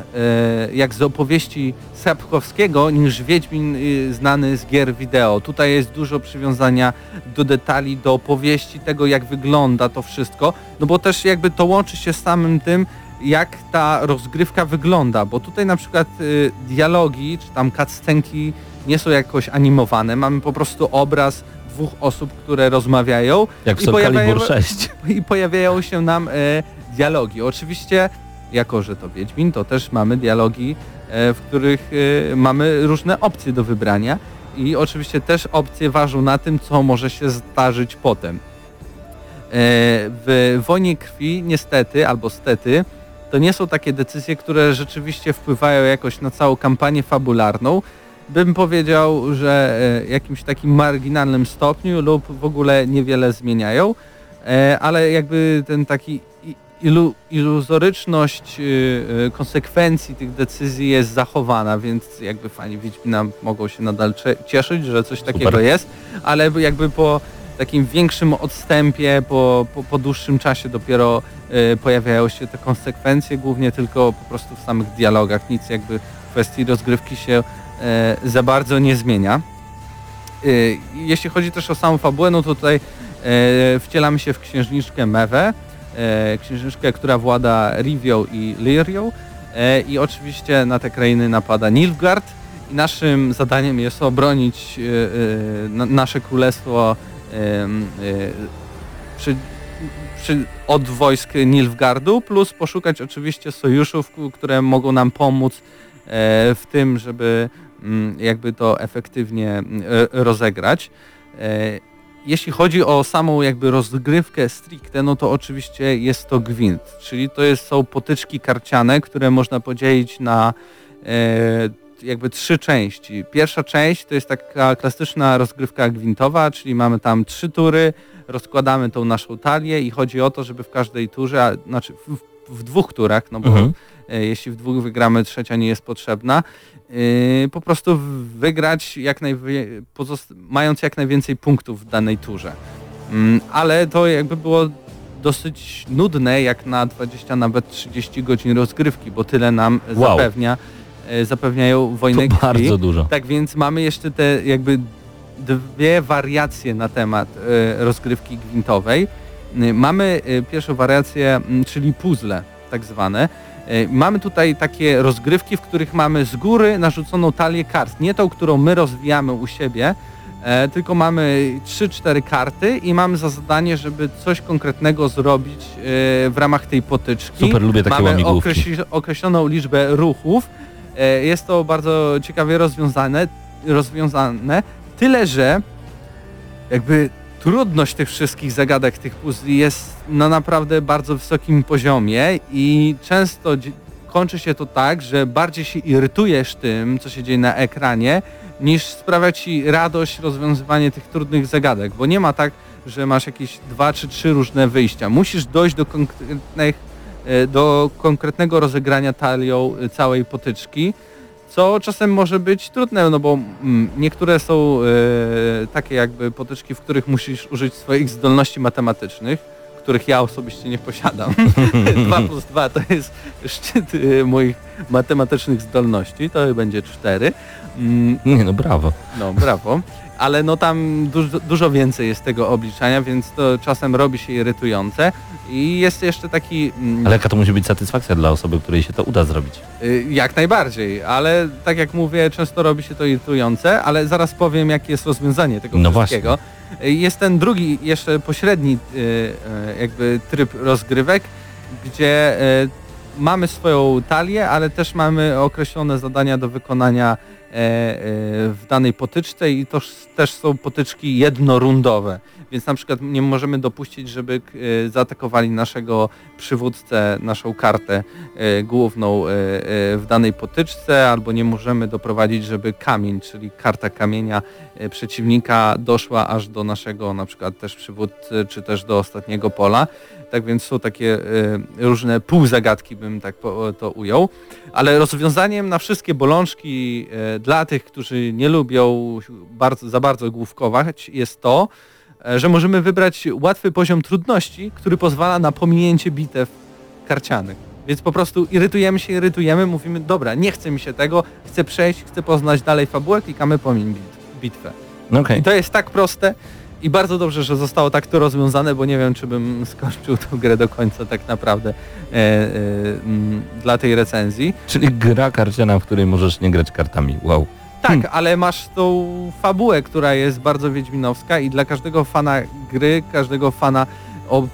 jak z opowieści Sapkowskiego niż Wiedźmin y, znany z gier wideo. Tutaj jest dużo przywiązania do detali, do opowieści, tego jak wygląda to wszystko, no bo też jakby to łączy się z samym tym, jak ta rozgrywka wygląda, bo tutaj na przykład y, dialogi czy tam cutscenki nie są jakoś animowane, mamy po prostu obraz dwóch osób, które rozmawiają Jak w I pojawiają- Calibur 6. i pojawiają się nam e, dialogi. Oczywiście, jako że to Wiedźmin, to też mamy dialogi, e, w których e, mamy różne opcje do wybrania i oczywiście też opcje ważą na tym, co może się zdarzyć potem. E, w Wojnie Krwi niestety, albo stety, to nie są takie decyzje, które rzeczywiście wpływają jakoś na całą kampanię fabularną. Bym powiedział, że jakimś takim marginalnym stopniu lub w ogóle niewiele zmieniają, ale jakby ten taki ilu, iluzoryczność y, y, konsekwencji tych decyzji jest zachowana, więc jakby fani Wiedźmina mogą się nadal cieszyć, że coś takiego jest, ale jakby po takim większym odstępie, po, po, po dłuższym czasie dopiero y, pojawiają się te konsekwencje, głównie tylko po prostu w samych dialogach, nic jakby w kwestii rozgrywki się e, za bardzo nie zmienia. Y, Jeśli chodzi też o samą fabułę, no to tutaj e, wcielamy się w księżniczkę Mewę, e, księżniczkę, która włada Rivią i Lyrią e, i oczywiście na te krainy napada Nilfgaard i naszym zadaniem jest obronić e, e, na, nasze królestwo e, przy, przy, od wojsk Nilfgaardu, plus poszukać oczywiście sojuszów, które mogą nam pomóc w tym, żeby jakby to efektywnie rozegrać. Jeśli chodzi o samą jakby rozgrywkę stricte, no to oczywiście jest to gwint, czyli to jest, są potyczki karciane, które można podzielić na e, jakby trzy części. Pierwsza część to jest taka klasyczna rozgrywka gwintowa, czyli mamy tam trzy tury, rozkładamy tą naszą talię i chodzi o to, żeby w każdej turze, a, znaczy w, w dwóch turach, no bo Mhm. e, jeśli w dwóch wygramy, trzecia nie jest potrzebna, yy, po prostu wygrać jak najwie- pozost- mając jak najwięcej punktów w danej turze. Mm, ale to jakby było dosyć nudne jak na 20, nawet 30 godzin rozgrywki, bo tyle nam Wow. zapewnia, e, zapewniają wojny To krwi. bardzo dużo. Tak więc mamy jeszcze te jakby dwie wariacje na temat e, rozgrywki gwintowej. Y, Mamy e, pierwszą wariację, m, czyli puzzle tak zwane. E, Mamy tutaj takie rozgrywki, w których mamy z góry narzuconą talię kart. Nie tą, którą my rozwijamy u siebie, e, tylko mamy 3-4 karty i mamy za zadanie, żeby coś konkretnego zrobić e, w ramach tej potyczki. Super, lubię takie mamy określi- określoną liczbę ruchów. E, Jest to bardzo ciekawie rozwiązane, rozwiązane. Tyle, że jakby trudność tych wszystkich zagadek, tych puzli jest na naprawdę bardzo wysokim poziomie i często kończy się to tak, że bardziej się irytujesz tym, co się dzieje na ekranie, niż sprawia ci radość rozwiązywanie tych trudnych zagadek, bo nie ma tak, że masz jakieś dwa czy trzy różne wyjścia. Musisz dojść do konkretnych, e, do konkretnego rozegrania talią e, całej potyczki, co czasem może być trudne, no bo mm, niektóre są e, takie jakby potyczki, w których musisz użyć swoich zdolności matematycznych, których ja osobiście nie posiadam. [laughs] 2 plus 2 to jest szczyt e, moich matematycznych zdolności, to będzie 4. Mm, Nie no, brawo. no, brawo. Ale no tam dużo, dużo więcej jest tego obliczania, więc to czasem robi się irytujące. I jest jeszcze taki... mm, Ale jaka to musi być satysfakcja dla osoby, której się to uda zrobić. Y, Jak najbardziej, ale tak jak mówię, często robi się to irytujące, ale zaraz powiem, jakie jest rozwiązanie tego No wszystkiego. Y, Jest ten drugi, jeszcze pośredni y, jakby tryb rozgrywek, gdzie mamy swoją talię, ale też mamy określone zadania do wykonania e, e, w danej potyczce i to też są potyczki jednorundowe. Więc na przykład nie możemy dopuścić, żeby e, zaatakowali naszego przywódcę, naszą kartę główną w danej potyczce, albo nie możemy doprowadzić, żeby kamień, czyli karta kamienia przeciwnika doszła aż do naszego na przykład też przywódcy, czy też do ostatniego pola. Tak więc są takie e, różne półzagadki, bym tak to ujął. Ale rozwiązaniem na wszystkie bolączki e, dla tych, którzy nie lubią bardzo, za bardzo główkować jest to, e, że możemy wybrać łatwy poziom trudności, który pozwala na pominięcie bitew karcianych. Więc po prostu irytujemy się, irytujemy, mówimy, dobra, nie chce mi się tego, chcę przejść, chcę poznać dalej fabułę, klikamy pomiń bit- bitwę. No okej. I to jest tak proste i bardzo dobrze, że zostało tak to rozwiązane, bo nie wiem, czy bym [laughs] skończył tę grę do końca tak naprawdę e, e, mm, dla tej recenzji. Czyli gra karciana, w której możesz nie grać kartami. Wow. Tak, ale masz tą fabułę, która jest bardzo wiedźminowska i dla każdego fana gry, każdego fana y,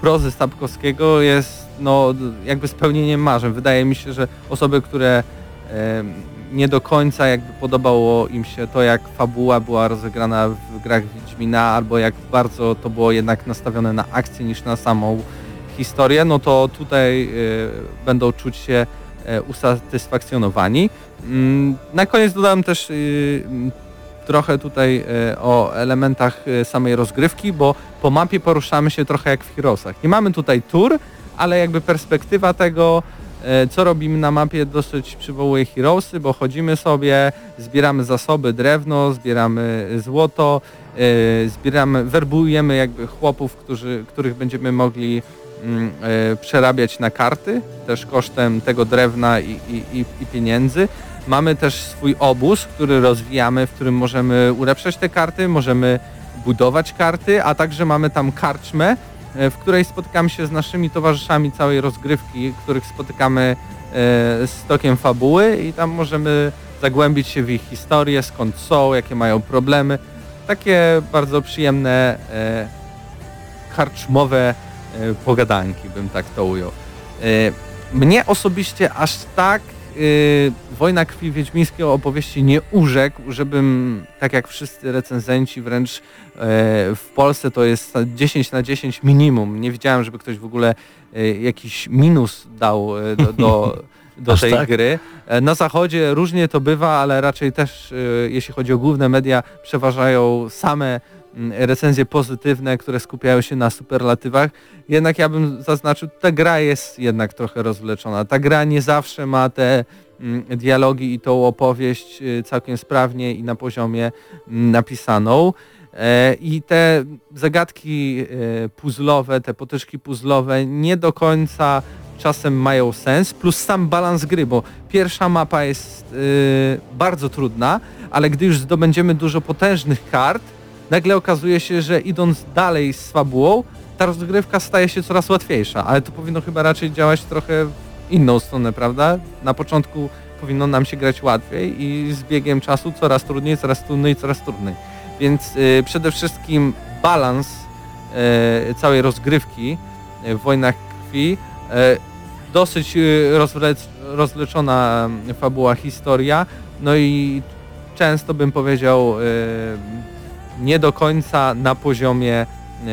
prozy Stapkowskiego jest no jakby spełnieniem marzeń. Wydaje mi się, że osoby, które em, nie do końca jakby podobało im się to, jak fabuła była rozegrana w grach Wiedźmina, albo jak bardzo to było jednak nastawione na akcję niż na samą historię, no to tutaj y, będą czuć się e, usatysfakcjonowani. Mm, Na koniec dodam też y, trochę tutaj e, o elementach e, samej rozgrywki, bo po mapie poruszamy się trochę jak w Heroesach. Nie mamy tutaj tur, ale jakby perspektywa tego, e, co robimy na mapie dosyć przywołuje Heroesy, bo chodzimy sobie, zbieramy zasoby, drewno, zbieramy złoto, e, zbieramy, werbujemy jakby chłopów, którzy, których będziemy mogli mm, e, przerabiać na karty, też kosztem tego drewna i, i, i, pieniędzy. Mamy też swój obóz, który rozwijamy, w którym możemy ulepszać te karty, możemy budować karty, a także mamy tam karczmę, e, w której spotykamy się z naszymi towarzyszami całej rozgrywki, których spotykamy e, z tokiem fabuły i tam możemy zagłębić się w ich historię, skąd są, jakie mają problemy. Takie bardzo przyjemne e, karczmowe e, pogadanki, bym tak to ujął. E, Mnie osobiście aż tak e, Wojna Krwi Wiedźmińskiej o opowieści nie urzekł, żebym, tak jak wszyscy recenzenci, wręcz e, w Polsce to jest 10 na 10 minimum. Nie widziałem, żeby ktoś w ogóle e, jakiś minus dał e, do, do, do [laughs] Aż tej tak? gry. Na zachodzie różnie to bywa, ale raczej też, jeśli chodzi o główne media, przeważają same recenzje pozytywne, które skupiają się na superlatywach. Jednak ja bym zaznaczył, ta gra jest jednak trochę rozwleczona. Ta gra nie zawsze ma te mm, dialogi i tą opowieść y, całkiem sprawnie i na poziomie mm, napisaną. E, I te zagadki e, puzzlowe, te potyczki puzzlowe nie do końca czasem mają sens, plus sam balans gry, bo pierwsza mapa jest y, bardzo trudna, ale gdy już zdobędziemy dużo potężnych kart, nagle okazuje się, że idąc dalej z fabułą, ta rozgrywka staje się coraz łatwiejsza, ale to powinno chyba raczej działać trochę w inną stronę, prawda? Na początku powinno nam się grać łatwiej i z biegiem czasu coraz trudniej, coraz trudniej, coraz trudniej. Więc y, przede wszystkim balans y, całej rozgrywki y, w Wojnach Krwi, y, dosyć y, rozwlec, rozleczona y, fabuła, historia, no i często bym powiedział nie do końca na poziomie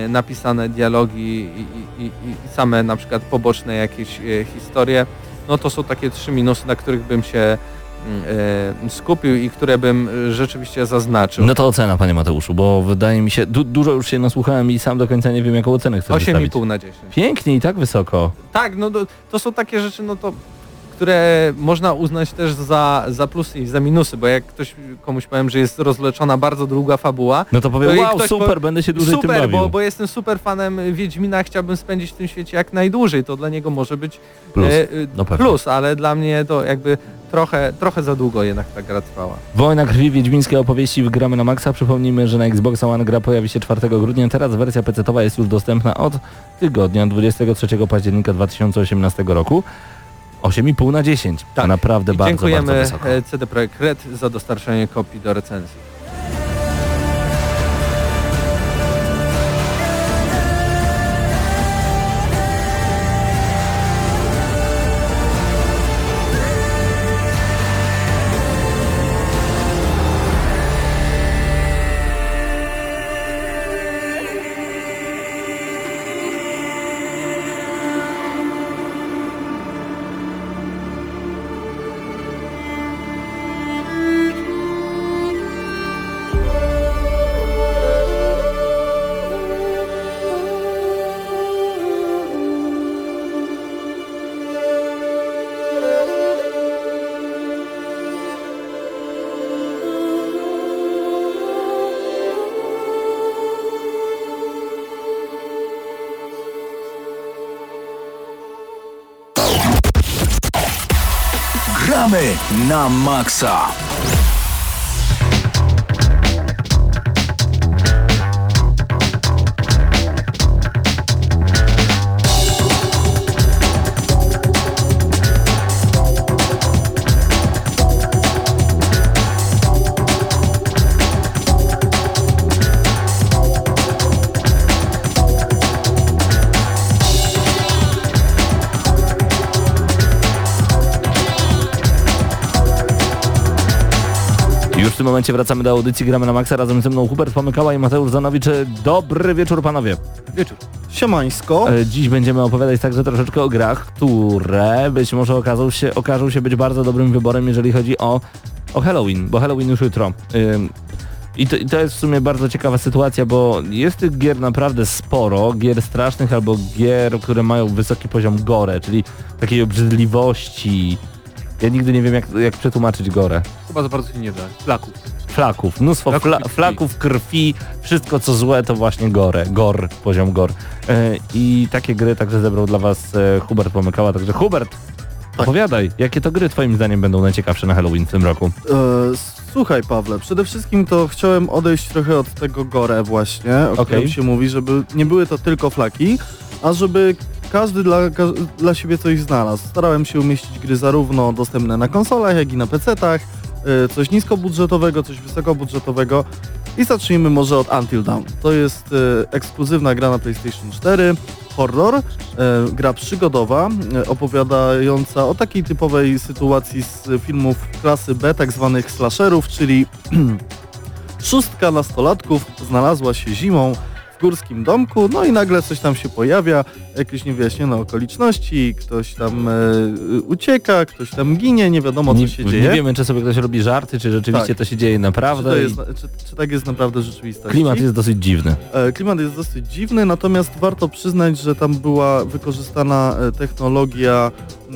y, napisane dialogi i, i, i, same na przykład poboczne jakieś y, historie, no to są takie trzy minusy, na których bym się y, skupił i które bym rzeczywiście zaznaczył. No to ocena, panie Mateuszu, bo wydaje mi się, du dużo już się nasłuchałem i sam do końca nie wiem, jaką ocenę chcę wystawić. 8,5 na 10. Pięknie i tak wysoko. Tak, no to, to są takie rzeczy, no to które można uznać też za, za plusy i za minusy, bo jak ktoś komuś powiem, że jest rozleczona bardzo długa fabuła, No to powiem, To wow, super, powie- będę się dłużej tym super, bawił. bo, bo jestem super fanem Wiedźmina, chciałbym spędzić w tym świecie jak najdłużej, to dla niego może być Plus. e, e, No plus ale dla mnie to jakby trochę, trochę za długo jednak ta gra trwała. Wojna krwi, wiedźmińskie opowieści gramy na maksa. Przypomnijmy, że na Xbox One gra pojawi się 4 grudnia. Teraz wersja PC-towa jest już dostępna od tygodnia 23 października 2018 roku. 8,5 na 10. Tak. Naprawdę bardzo, dziękujemy bardzo wysoko. e, CD Projekt Red za dostarczenie kopii do recenzji. Gramy na Już w tym momencie wracamy do audycji Gramy na maksa. Razem ze mną Hubert Pomykała i Mateusz Zanowicz. Dobry wieczór panowie. Wieczór. Siemańsko. E, Dziś będziemy opowiadać także troszeczkę o grach, które być może okażą się, okażą się być bardzo dobrym wyborem, jeżeli chodzi o, o Halloween, bo Halloween już jutro. Ym, I to, I to jest w sumie bardzo ciekawa sytuacja, bo jest tych gier naprawdę sporo, gier strasznych albo gier, które mają wysoki poziom gore, czyli takiej obrzydliwości. Ja nigdy nie wiem jak, jak przetłumaczyć gore. Chyba za bardzo się nie da. Flaków. Flaków, mnóstwo Flaków fla, krwi. flaków, krwi, wszystko co złe to właśnie gore, gor, poziom gor. E, I takie gry także zebrał dla was e, Hubert Pomykała, także Hubert, Tak. opowiadaj, jakie to gry twoim zdaniem będą najciekawsze na Halloween w tym roku? E, słuchaj Pawle, przede wszystkim to chciałem odejść trochę od tego gore właśnie, o Okej. którym się mówi, żeby nie były to tylko flaki, a żeby każdy dla, dla siebie coś znalazł. Starałem się umieścić gry zarówno dostępne na konsolach, jak i na PC-tach, e, coś niskobudżetowego, coś wysokobudżetowego. I zacznijmy może od Until Dawn. To jest e, ekskluzywna gra na PlayStation 4, horror, e, gra przygodowa, opowiadająca o takiej typowej sytuacji z filmów klasy B, tak zwanych slasherów, czyli [clears throat] szóstka nastolatków znalazła się zimą górskim domku, no i nagle coś tam się pojawia, jakieś niewyjaśnione okoliczności, ktoś tam e, ucieka, ktoś tam ginie, nie wiadomo co nie, się nie dzieje. wiemy, czy sobie ktoś robi żarty, czy rzeczywiście Tak. to się dzieje Czy, naprawdę. i jest, czy, czy tak jest naprawdę w rzeczywistości? Klimat jest dosyć dziwny. E, Klimat jest dosyć dziwny, natomiast warto przyznać, że tam była wykorzystana e, technologia e,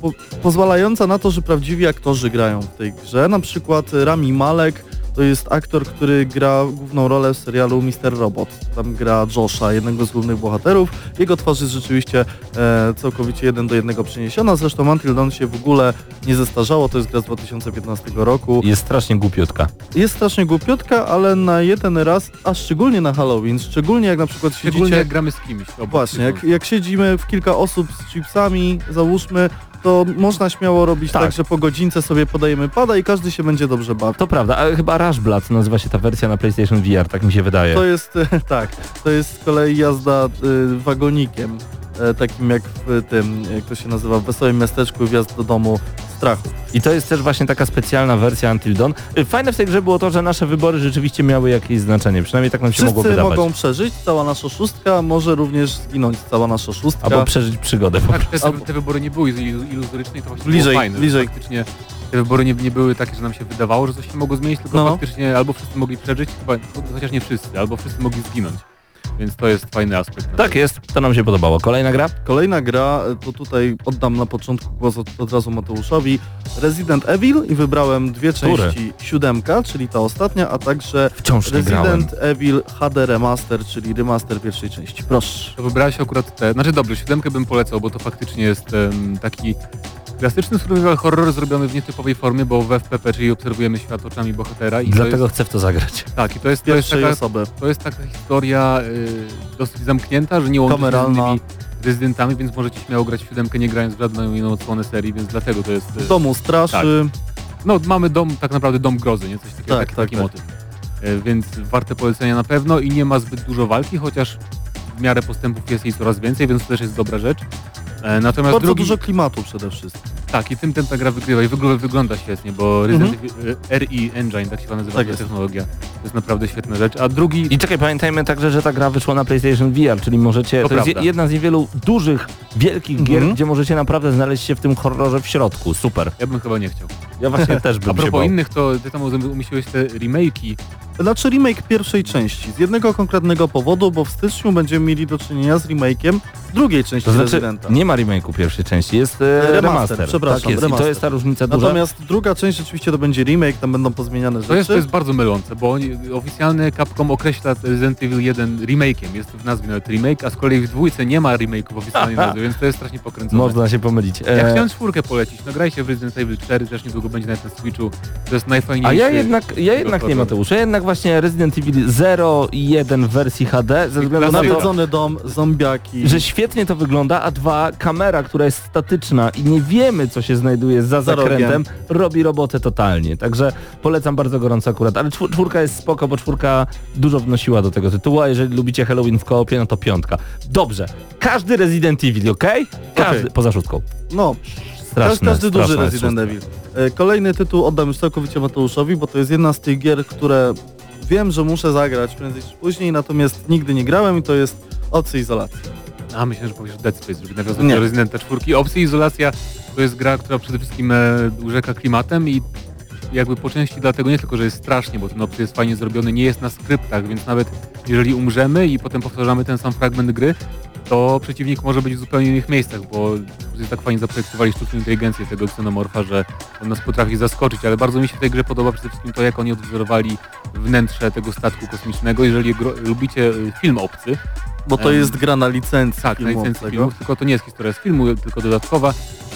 po, pozwalająca na to, że prawdziwi aktorzy grają w tej grze. Na przykład Rami Malek To jest aktor, który gra główną rolę w serialu Mr. Robot. Tam gra Josha, jednego z głównych bohaterów. Jego twarz jest rzeczywiście e, całkowicie jeden do jednego przeniesiona. Zresztą Until Dawn się w ogóle nie zestarzało. To jest gra z 2015 roku. Jest strasznie głupiutka. Jest strasznie głupiutka, ale na jeden raz, a szczególnie na Halloween, szczególnie jak na przykład Szczególnie siedzicie... jak gramy z kimś. Właśnie, jak, jak siedzimy w kilka osób z chipsami, załóżmy, to można śmiało robić tak, Tak. że po godzince sobie podajemy pada i każdy się będzie dobrze bawił. To prawda, ale chyba Rush Blood nazywa się ta wersja na PlayStation VR, tak mi się wydaje. To jest, [laughs] tak, to jest z kolei jazda y, wagonikiem, takim jak w tym, jak to się nazywa, w Wesołym Miasteczku wjazd do domu strachu. I to jest też właśnie taka specjalna wersja Until Dawn. Y, Fajne w tej grze było to, że nasze wybory rzeczywiście miały jakieś znaczenie, przynajmniej tak nam się mogło Wszyscy wydawać. mogą przeżyć, cała nasza szóstka, może również zginąć cała nasza szóstka. Albo przeżyć przygodę. po Tak, te, Albo- te wybory nie były ilu- iluzoryczne i to właśnie Bliżej, było fajne. że bliżej. Faktycznie te wybory nie, nie były takie, że nam się wydawało, że coś się mogło zmienić, tylko No. faktycznie albo wszyscy mogli przeżyć, chyba, chociaż nie wszyscy, albo wszyscy mogli zginąć. Więc to jest fajny aspekt. Tak jest, to nam się podobało. Kolejna gra? Kolejna gra, e, to tutaj oddam na początku głos od, od razu Mateuszowi. Resident Evil i wybrałem dwie Który? części. Siódemka, czyli ta ostatnia, a także Wciąż nie grałem. Resident Evil HD Remaster, czyli remaster pierwszej części. Proszę. To wybrałeś akurat te, znaczy dobrze, siódemkę bym polecał, bo to faktycznie jest em, taki klasyczny survival horror zrobiony w nietypowej formie, bo w FPP, czyli obserwujemy świat oczami bohatera i Dlatego jest, chcę w to zagrać. tak, i to jest, to jest taka osoby. To jest taka historia y, dosyć zamknięta, że nie łączy się z innymi rezydentami, więc możecie śmiało grać w siódemkę, nie grając w żadną inną odsłonę serii, więc dlatego to jest... y, W domu straszy. No, mamy dom, tak naprawdę dom grozy, nie? Coś takiego, Tak, taki, tak, taki tak. motyw. Y, Więc warte polecenia na pewno i nie ma zbyt dużo walki, chociaż w miarę postępów jest jej coraz więcej, więc to też jest dobra rzecz. E, Natomiast Bardzo drugi, dużo klimatu przede wszystkim. Tak, i tym ta gra wygrywa i wygląda, wygląda świetnie, bo Resident e, RE Engine, tak się nazywa Tak ta technologia, to jest naprawdę świetna rzecz. A drugi, I czekaj, pamiętajmy także, że ta gra wyszła na PlayStation VR, czyli możecie... To To, jest jedna z niewielu dużych, wielkich gier, Mhm. gdzie możecie naprawdę znaleźć się w tym horrorze w środku. Super. ja bym chyba nie chciał. Ja właśnie [laughs] też bym A się propos bał. innych, to ty tam umieściłeś te remake'i. Znaczy remake pierwszej części. Z jednego konkretnego powodu, bo w styczniu będziemy mieli do czynienia z remake'iem drugiej części To znaczy, Rezydenta. nie ma remake'u pierwszej części, jest e, Remaster, remaster. Przepraszam, tak jest. I to jest ta różnica duża. Natomiast druga część rzeczywiście to będzie remake, tam będą pozmieniane rzeczy. To jest, to jest bardzo mylące, bo oficjalny Capcom określa Resident Evil 1 remake'iem, jest w nazwie nawet remake, a z kolei w dwójce nie ma remake'u w oficjalnej [laughs] nazwie, więc to jest strasznie pokręcone. Można się pomylić. Ja E, chciałem czwórkę polecić, no grajcie w Resident Evil 4, też niedługo będzie na tym Switchu, to jest a najfajniejszy. ja jednak, ja jednak nie. Mateusz, ja jednak właśnie Resident Evil 0 i 1 w wersji HD, ze względu na to, Nawiedzony dom, zombiaki. że świetnie to wygląda, a dwa, kamera, która jest statyczna i nie wiemy, co się znajduje za zakrętem, robi robotę totalnie. Także polecam bardzo gorąco akurat. Ale czwór- czwórka jest spoko, bo czwórka dużo wnosiła do tego tytułu, a jeżeli lubicie Halloween w koopie, no to piątka. Dobrze. Każdy Resident Evil, okej? Każdy, Okej. poza szóstką. No, Straszne, każdy duży Resident szóstka. Evil. E, Kolejny tytuł oddam już całkowicie Mateuszowi, bo to jest jedna z tych gier, które wiem, że muszę zagrać prędzej czy później, natomiast nigdy nie grałem i to jest Opcja Izolacji. A myślę, że powiesz Dead Space, żeby nawiązać do Residenta 4. Opcja Izolacja to jest gra, która przede wszystkim e, urzeka klimatem i jakby po części dlatego nie tylko, że jest strasznie, bo ten opcja jest fajnie zrobiony, nie jest na skryptach, więc nawet jeżeli umrzemy i potem powtarzamy ten sam fragment gry, to przeciwnik może być w zupełnie innych miejscach, bo tak fajnie zaprojektowali sztuczną inteligencję tego ksenomorfa, że on nas potrafi zaskoczyć, ale bardzo mi się w tej grze podoba przede wszystkim to, jak oni odwzorowali wnętrze tego statku kosmicznego. Jeżeli lubicie y, film obcy, Bo to jest gra na licencji tak, na licencji filmów, tylko to nie jest historia z filmu, tylko dodatkowa.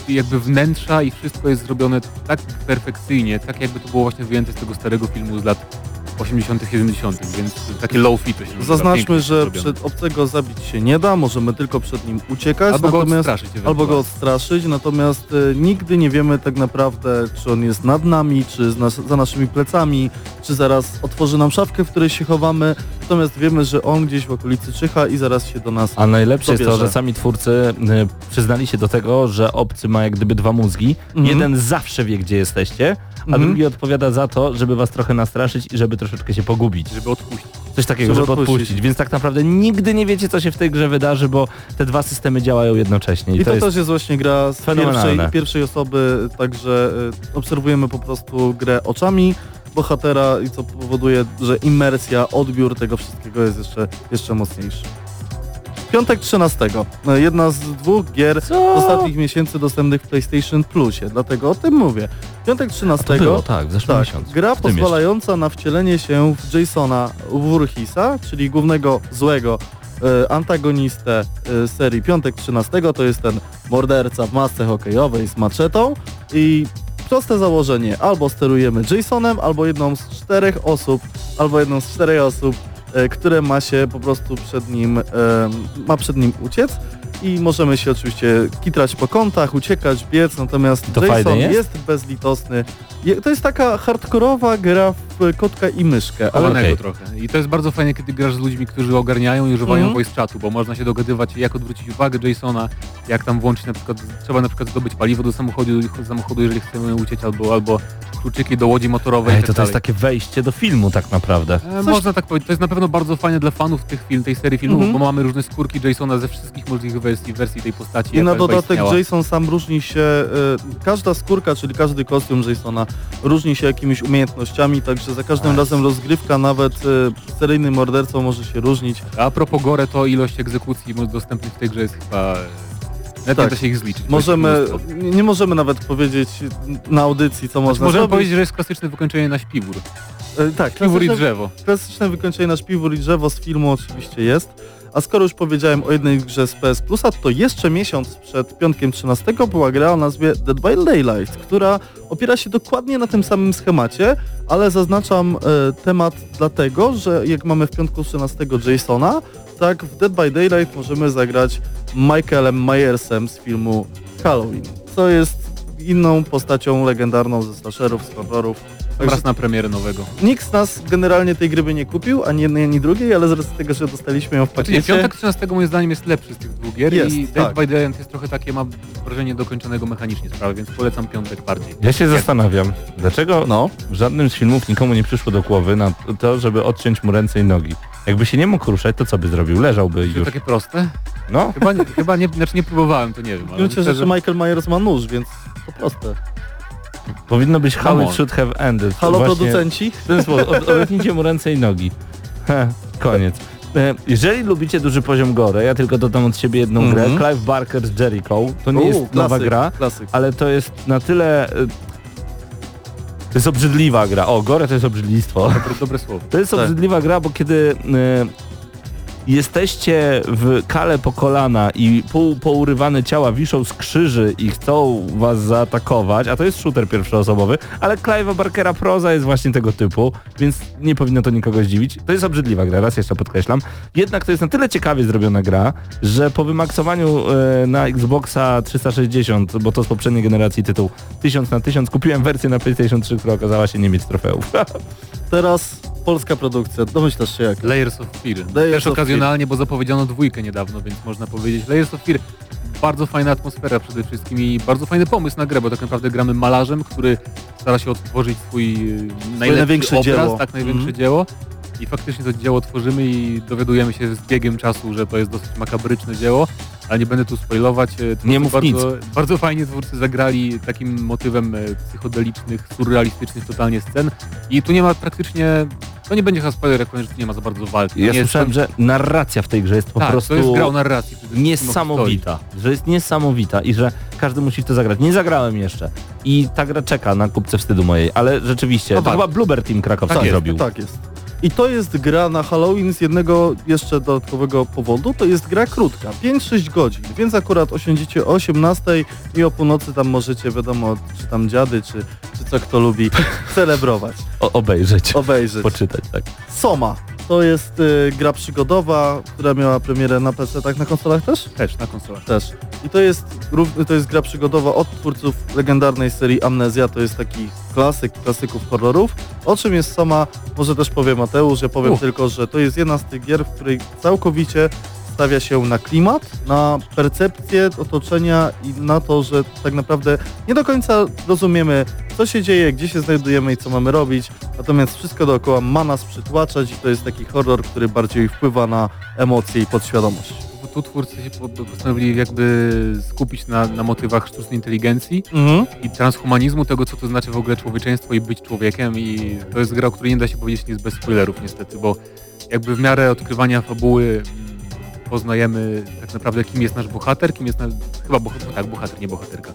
Jakby wnętrza i wszystko jest zrobione tak perfekcyjnie, tak jakby to było właśnie wyjęte z tego starego filmu z lat 80 70 więc takie low fi to się Zaznaczmy, że zrobione. przed obcego zabić się nie da, możemy tylko przed nim uciekać, Albo go odstraszyć albo go odstraszyć, natomiast e, nigdy nie wiemy tak naprawdę, czy on jest nad nami, czy nas, za naszymi plecami, czy zaraz otworzy nam szafkę, w której się chowamy, natomiast wiemy, że on gdzieś w okolicy czyha i zaraz się do nas... A najlepsze jest to, że sami twórcy y, przyznali się do tego, że obcy ma jak gdyby dwa mózgi. Mhm. Jeden zawsze wie, gdzie jesteście, a Mhm. drugi odpowiada za to, żeby was trochę nastraszyć i żeby troszeczkę się pogubić. żeby odpuścić. Coś takiego, Żeby żeby, odpuścić. odpuścić. Więc tak naprawdę nigdy nie wiecie, co się w tej grze wydarzy, bo te dwa systemy działają jednocześnie. I, I to, jest też jest właśnie gra z pierwszej, pierwszej osoby, także y, obserwujemy po prostu grę oczami bohatera i co powoduje, że imersja, odbiór tego wszystkiego jest jeszcze, jeszcze mocniejszy. Piątek 13. No, Jedna z dwóch gier z ostatnich miesięcy dostępnych w PlayStation Plusie, dlatego o tym mówię. Piątek 13. To było, tak, w zeszłym Tak, miesiącu. gra pozwalająca na wcielenie się w Jasona Voorheesa, czyli głównego złego e, antagonistę e, serii Piątek 13, to jest ten morderca w masce hokejowej z maczetą i proste założenie, albo sterujemy Jasonem, albo jedną z czterech osób, albo jedną z czterech osób, które ma się po prostu przed nim, e, ma przed nim uciec i możemy się oczywiście kitrać po kątach, uciekać, biec, natomiast To Jason jest? jest bezlitosny. Je- To jest taka hardkorowa gra w kotka i myszkę, ale okej. trochę. I to jest bardzo fajnie, kiedy grasz z ludźmi, którzy ogarniają i używają Mhm. voice chatu, bo można się dogadywać, jak odwrócić uwagę Jasona, jak tam włączyć na przykład, trzeba na przykład zdobyć paliwo do samochodu, samochodu jeżeli chcemy uciec, albo, albo kluczyki do łodzi motorowej. Ej, i to, tak to jest takie wejście do filmu tak naprawdę. E, Można tak powiedzieć, to jest na pewno bardzo fajne dla fanów tych film, tej serii filmów, Mhm. bo mamy różne skórki Jasona ze wszystkich możliwych wersji, wersji tej postaci. I na dodatek istniała. Jason sam różni się, e, każda skórka, czyli każdy kostium Jasona różni się jakimiś umiejętnościami, także za każdym Nice. razem rozgrywka nawet e, seryjnym mordercą może się różnić. A propos gore, to ilość egzekucji dostępnych w tej grze jest chyba... Nawet Tak. nie da się ich zliczyć. Możemy, nie nie możemy nawet powiedzieć na audycji, co Znaczy, można możemy zrobić. powiedzieć, że jest klasyczne wykończenie na śpiwór. E, tak, Śpiwór i drzewo. Klasyczne wykończenie na śpiwór i drzewo z filmu oczywiście jest. A skoro już powiedziałem o jednej grze z PS Plusa, to jeszcze miesiąc przed piątkiem 13 była gra o nazwie Dead by Daylight, która opiera się dokładnie na tym samym schemacie, ale zaznaczam e, temat dlatego, że jak mamy w piątku 13 Jasona, tak w Dead by Daylight możemy zagrać Michaelem Myersem z filmu Halloween, co jest inną postacią legendarną ze slasherów, z horrorów. Także Raz na premierę nowego. Nikt z nas generalnie tej gry by nie kupił, ani jednej, ani drugiej, ale z racji tego, że dostaliśmy ją w Znaczy nie, pakiecie... piątek 13 moim zdaniem jest lepszy z tych dwóch gier Jest, i tak. Dead by Daylight jest trochę takie, mam wrażenie dokończonego mechanicznie sprawy, więc polecam piątek bardziej. Ja się zastanawiam, dlaczego No, w żadnym z filmów nikomu nie przyszło do głowy na to, żeby odciąć mu ręce i nogi. Jakby się nie mógł ruszać, to co by zrobił? Leżałby Czy to już. takie proste? No, Chyba nie, chyba nie, znaczy nie próbowałem, to nie wiem, ale myślę, myślę, że Michael Myers ma nóż, więc po proste. Powinno być how it should have ended. Halo Właśnie producenci? W ten sposób, od- odetnijcie mu ręce i nogi. Koniec. E, Jeżeli lubicie duży poziom gore, ja tylko dodam od siebie jedną Mhm. grę, Clive Barker z Jericho. To nie U, jest nowa klasyk, gra, Klasyk. ale to jest na tyle... e, To jest obrzydliwa gra. O, gore to jest obrzydlistwo. dobre, dobre słowo. To jest Tak. obrzydliwa gra, bo kiedy e, jesteście w kale po kolana i pół pourywane ciała wiszą z krzyży i chcą was zaatakować, a to jest shooter pierwszoosobowy, ale Clive'a Barkera proza jest właśnie tego typu, więc nie powinno to nikogo zdziwić. To jest obrzydliwa gra, raz jeszcze podkreślam. Jednak to jest na tyle ciekawie zrobiona gra, że po wymaksowaniu e, na Xboxa 360, bo to z poprzedniej generacji tytuł 1000 na 1000, kupiłem wersję na PlayStation 3, która okazała się nie mieć trofeów. [laughs] Teraz polska produkcja, domyślasz się jak. Layers of Fear. Layers Też okazjonalnie, bo zapowiedziano dwójkę niedawno, więc można powiedzieć Layers of Fear. Bardzo fajna atmosfera przede wszystkim i bardzo fajny pomysł na grę, bo tak naprawdę gramy malarzem, który stara się odtworzyć swój y, najlepszy największe obraz, dzieło. tak największe Mhm. dzieło. I faktycznie to dzieło tworzymy i dowiadujemy się z biegiem czasu, że to jest dosyć makabryczne dzieło, ale nie będę tu spoilować. e, twórcy Nie mów bardzo, Bardzo fajnie twórcy zagrali takim motywem e, psychodelicznych, surrealistycznych totalnie scen i tu nie ma praktycznie, to nie będzie chyba spoiler, jak powiem, że tu nie ma za bardzo walki. Ja nie jest słyszałem, tam- że narracja w tej grze jest po tak, prostu to jest gra o narracji. niesamowita. Że jest niesamowita i że każdy musi w to zagrać. Nie zagrałem jeszcze. I ta gra czeka na kupce wstydu mojej, ale rzeczywiście, No to tak. chyba Bluebird Team krakowski Tak jest, zrobił. Tak jest. I to jest gra na Halloween z jednego jeszcze dodatkowego powodu, to jest gra krótka, 5-6 godzin, więc akurat osiądziecie o 18 i o północy tam możecie, wiadomo, czy tam dziady, czy, czy co kto lubi, [laughs] celebrować, O, obejrzeć, obejrzeć. poczytać, tak. Soma, to jest y, gra przygodowa, która miała premierę na PC, tak na konsolach też? Też na konsolach. Też. I to jest, to jest gra przygodowa od twórców legendarnej serii Amnezja, to jest taki klasyk klasyków horrorów. O czym jest sama, może też powie Mateusz, ja powiem Uf. tylko, że to jest jedna z tych gier, w której całkowicie stawia się na klimat, na percepcję otoczenia i na to, że tak naprawdę nie do końca rozumiemy, co się dzieje, gdzie się znajdujemy i co mamy robić, natomiast wszystko dookoła ma nas przytłaczać i to jest taki horror, który bardziej wpływa na emocje i podświadomość. Tu twórcy się po- postanowili jakby skupić na, na motywach sztucznej inteligencji Mhm. i transhumanizmu, tego co to znaczy w ogóle człowieczeństwo i być człowiekiem i to jest gra, o której nie da się powiedzieć nic bez spoilerów niestety, bo jakby w miarę odkrywania fabuły mm, poznajemy tak naprawdę kim jest nasz bohater, kim jest nasz, chyba bohater, tak, bohater, nie bohaterka.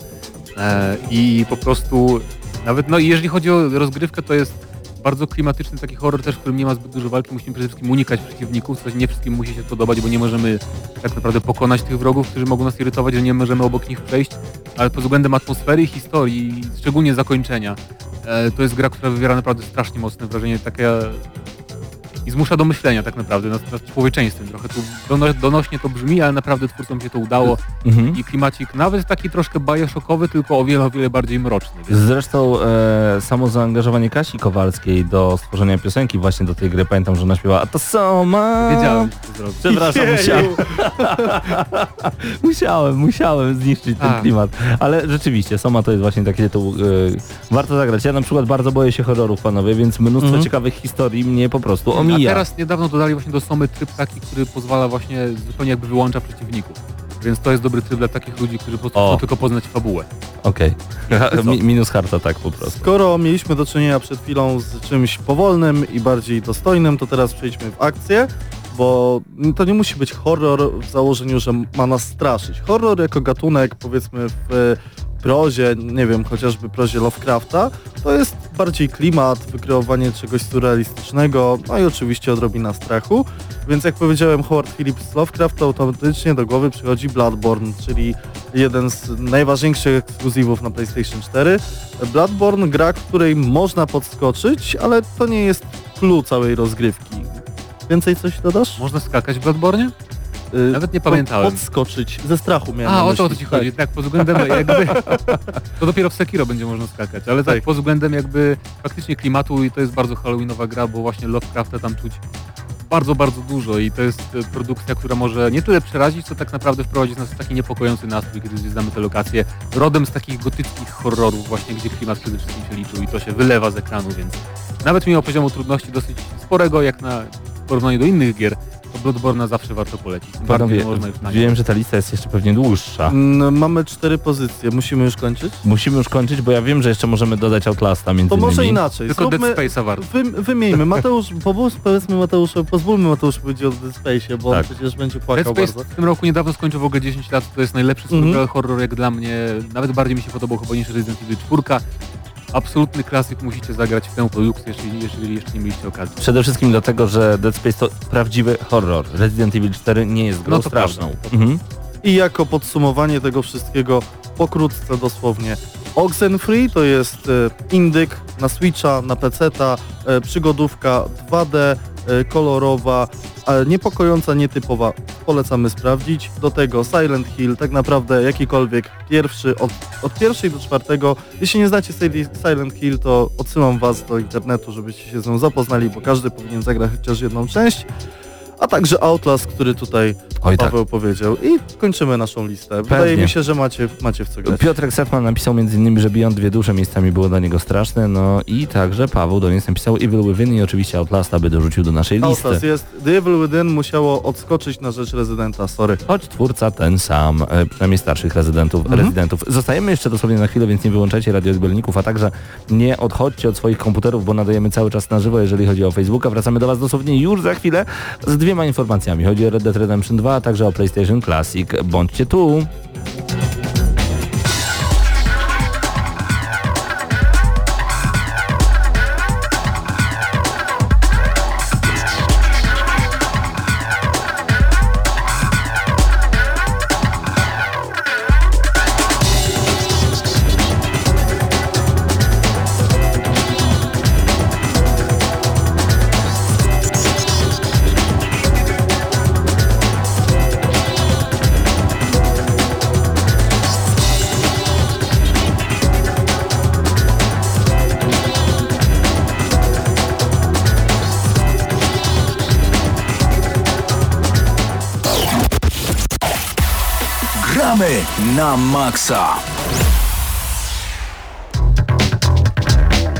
E, I po prostu nawet, no i jeżeli chodzi o rozgrywkę, to jest bardzo klimatyczny taki horror też, w którym nie ma zbyt dużo walki, musimy przede wszystkim unikać przeciwników, coś nie wszystkim musi się podobać, bo nie możemy tak naprawdę pokonać tych wrogów, którzy mogą nas irytować, że nie możemy obok nich przejść, ale pod względem atmosfery historii, szczególnie zakończenia, e, to jest gra, która wywiera naprawdę strasznie mocne wrażenie, takie i zmusza do myślenia tak naprawdę nad, nad człowieczeństwem. Trochę tu dono, donośnie to brzmi, ale naprawdę twórcom się to udało Mhm. i klimacik nawet taki troszkę bajoszokowy, tylko o wiele, o wiele bardziej mroczny. Więc Zresztą e, samo zaangażowanie Kasi Kowalskiej do stworzenia piosenki właśnie do tej gry, pamiętam, że ona śpiewała A to sama... wiedziałem, że to zrobić. Przepraszam, musiałem, [laughs] musiałem, musiałem zniszczyć ten A. klimat. Ale rzeczywiście, Soma to jest właśnie taki tytuł, e, warto zagrać. Ja na przykład bardzo boję się horrorów, panowie, więc mnóstwo Mhm. ciekawych historii mnie po prostu A omija. teraz niedawno dodali właśnie do Somy tryb taki, który pozwala właśnie zupełnie jakby wyłącza przeciwników. Więc to jest dobry tryb dla takich ludzi, którzy po prostu O. chcą tylko poznać fabułę. Okej. [laughs] Co? Mi, minus harta tak po prostu. Skoro mieliśmy do czynienia przed chwilą z czymś powolnym i bardziej dostojnym, to teraz przejdźmy w akcję, bo to nie musi być horror w założeniu, że ma nas straszyć. Horror jako gatunek, powiedzmy w prozie, nie wiem, chociażby prozie Lovecrafta, to jest bardziej klimat, wykreowanie czegoś surrealistycznego, no i oczywiście odrobina strachu. Więc jak powiedziałem Howard Phillips Lovecraft, to automatycznie do głowy przychodzi Bloodborne, czyli jeden z najważniejszych ekskluzywów na PlayStation 4. Bloodborne gra, której można podskoczyć, ale to nie jest clue całej rozgrywki. Więcej coś dodasz? Można skakać w Bloodborne? Y, Nawet nie pamiętałem. Podskoczyć, ze strachu miałem A, o to o to ci chodzi. Tak, pod względem [laughs] jakby... To dopiero w Sekiro będzie można skakać, ale tak, Tak. pod względem jakby faktycznie klimatu i to jest bardzo halloweenowa gra, bo właśnie Lovecrafta tam czuć bardzo, bardzo dużo i to jest e, produkcja, która może nie tyle przerazić, co tak naprawdę wprowadzić nas w taki niepokojący nastrój, kiedy zwiedzamy te lokacje. Rodem z takich gotyckich horrorów właśnie, gdzie klimat przede wszystkim się liczył i to się wylewa z ekranu, więc nawet mimo poziomu trudności dosyć sporego, jak na w porównaniu do innych gier, to Bloodborne zawsze warto polecić. Panowie, można już na nie wiem, że ta lista jest jeszcze pewnie dłuższa. Mm, Mamy cztery pozycje, musimy już kończyć? Musimy już kończyć, bo ja wiem, że jeszcze możemy dodać Outlasta między To może innymi. inaczej. Tylko Dead Zróbmy, Space'a warto. wy, wymieńmy. Mateusz, [laughs] po- powiedzmy Mateuszowi, pozwólmy Mateuszowi powiedzieć o Dead Space'ie, bo Tak. on przecież będzie Dead płakał Space bardzo. w tym roku niedawno skończył w ogóle 10 lat, to jest najlepszy Mhm. survival horror jak dla mnie, nawet bardziej mi się podobał chyba niż Resident Evil 4. Absolutny klasyk, musicie zagrać w tę produkcję, jeżeli, jeżeli jeszcze nie mieliście okazji. Przede wszystkim dlatego, że Dead Space to prawdziwy horror. Resident Evil 4 nie jest grą No to straszną. Mhm. I jako podsumowanie tego wszystkiego, pokrótce dosłownie, Oxenfree to jest e, indyk na Switcha, na PC-ta, e, przygodówka 2D, e, kolorowa, ale niepokojąca, nietypowa. Polecamy sprawdzić. Do tego Silent Hill, tak naprawdę jakikolwiek pierwszy, od, od pierwszej do czwartego. Jeśli nie znacie Sil- Silent Hill, to odsyłam was do internetu, żebyście się z nią zapoznali, bo każdy powinien zagrać chociaż jedną część. A także Outlast, który tutaj Oj tak. Paweł powiedział. I kończymy naszą listę. Wydaje mi się, że macie, macie w co grać. Piotrek Setman napisał innymi, że Beyond dwie dusze miejscami było dla niego straszne, no i także Paweł do nas napisał Evil Within i oczywiście Outlasta by dorzucił do naszej listy. Outlast jest. The Evil Within musiało odskoczyć na rzecz rezydenta, sorry. Choć twórca ten sam, e, przynajmniej starszych rezydentów, Mhm. rezydentów. Zostajemy jeszcze dosłownie na chwilę, więc nie wyłączajcie radioodbiorników, a także nie odchodźcie od swoich komputerów, bo nadajemy cały czas na żywo, jeżeli chodzi o Facebooka. Wracamy do Was dosłownie już za chwilę z dwiema informacjami. Chodzi o Red Dead Redemption 2, a także o PlayStation Classic. Bądźcie tu! Na maksa.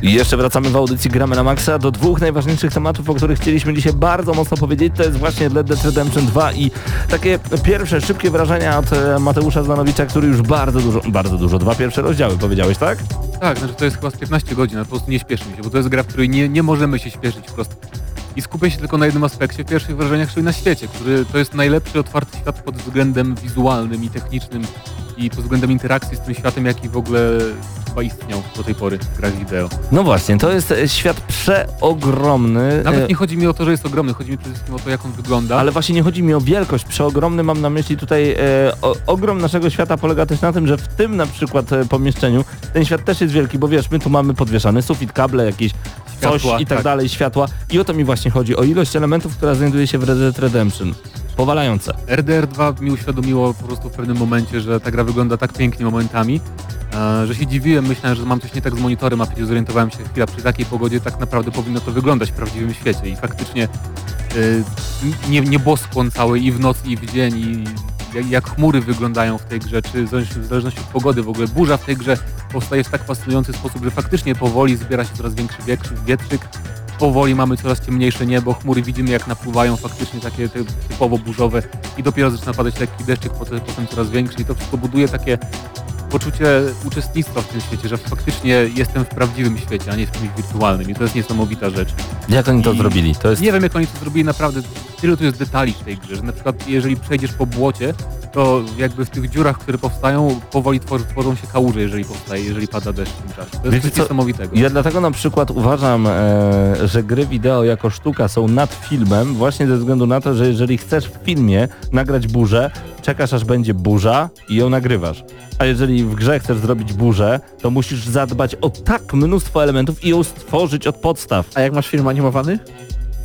I jeszcze wracamy w audycji Gramy na Maxa do dwóch najważniejszych tematów, o których chcieliśmy dzisiaj bardzo mocno powiedzieć. To jest właśnie Red Dead Redemption 2 i takie pierwsze, szybkie wrażenia od e, Mateusza Zdanowicza, który już bardzo dużo, bardzo dużo, dwa pierwsze rozdziały powiedziałeś, tak? Tak, znaczy to jest chyba z 15 godzin, ale po prostu nie śpieszy mi się, bo to jest gra, w której nie, nie możemy się śpieszyć wprost. I skupię się tylko na jednym aspekcie w pierwszych wrażeniach, czyli na świecie, który to jest najlepszy otwarty świat pod względem wizualnym i technicznym i pod względem interakcji z tym światem, jaki w ogóle chyba istniał do tej pory w grach wideo. No właśnie, to jest e, świat przeogromny. Nawet e, nie chodzi mi o to, że jest ogromny, chodzi mi przede wszystkim o to, jak on wygląda. Ale właśnie nie chodzi mi o wielkość. Przeogromny mam na myśli tutaj e, o, ogrom naszego świata polega też na tym, że w tym na przykład e, pomieszczeniu ten świat też jest wielki, bo wiesz, my tu mamy podwieszany sufit, kable, jakieś coś Światła, i tak, tak. dalej, światła. I o to mi właśnie chodzi, o ilość elementów, która znajduje się w Red Dead Redemption. Powalające. RDR 2 mi uświadomiło po prostu w pewnym momencie, że ta gra wygląda tak pięknie momentami, e, że się dziwiłem, myślałem, że mam coś nie tak z monitorem, a przecież zorientowałem się chwila, przy takiej pogodzie tak naprawdę powinno to wyglądać w prawdziwym świecie i faktycznie e, nie, nieboskłon cały i w noc i w dzień i jak, jak chmury wyglądają w tej grze, czy w zależności- od pogody w ogóle burza w tej grze powstaje w tak fascynujący sposób, że faktycznie powoli zbiera się coraz większy wietrzyk powoli mamy coraz ciemniejsze niebo, chmury widzimy jak napływają faktycznie takie typowo burzowe i dopiero zaczyna padać lekki deszczyk, potem coraz większy i to wszystko buduje takie poczucie uczestnictwa w tym świecie, że faktycznie jestem w prawdziwym świecie, a nie w czymś wirtualnym i to jest niesamowita rzecz. Jak oni to I zrobili? To jest... Nie wiem jak oni to zrobili naprawdę, tyle tu jest detali w tej grze, że na przykład jeżeli przejdziesz po błocie, to jakby w tych dziurach, które powstają, powoli tworzą, tworzą się kałuże, jeżeli powstaje, jeżeli pada deszcz w tym czasie. To jest Wiecie coś co? niesamowitego. Ja dlatego na przykład uważam, e, że gry wideo jako sztuka są nad filmem, właśnie ze względu na to, że jeżeli chcesz w filmie nagrać burzę, czekasz aż będzie burza i ją nagrywasz. A jeżeli w grze chcesz zrobić burzę, to musisz zadbać o tak mnóstwo elementów i ją stworzyć od podstaw. A jak masz film animowany?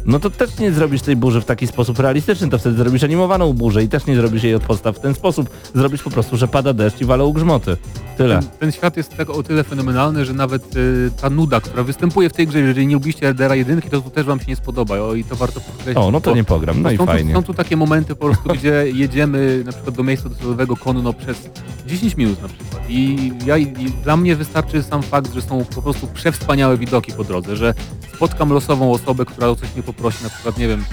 No to też nie zrobisz tej burzy w taki sposób realistyczny, to wtedy zrobisz animowaną burzę i też nie zrobisz jej od podstaw w ten sposób. Zrobisz po prostu, że pada deszcz i walą grzmoty. Tyle. Ten, ten świat jest tak o tyle fenomenalny, że nawet y, ta nuda, która występuje w tej grze, jeżeli nie lubiliście RDR 1, to tu też wam się nie spodoba o, i to warto podkreślić. O, no to nie pogram, no i są, fajnie. Tu, są tu takie momenty po prostu, [laughs] gdzie jedziemy na przykład do miejsca docelowego konno przez 10 minut na przykład i, ja, i dla mnie wystarczy sam fakt, że są po prostu przewspaniałe widoki po drodze, że spotkam losową osobę, która o coś mnie poprosi, na przykład nie wiem,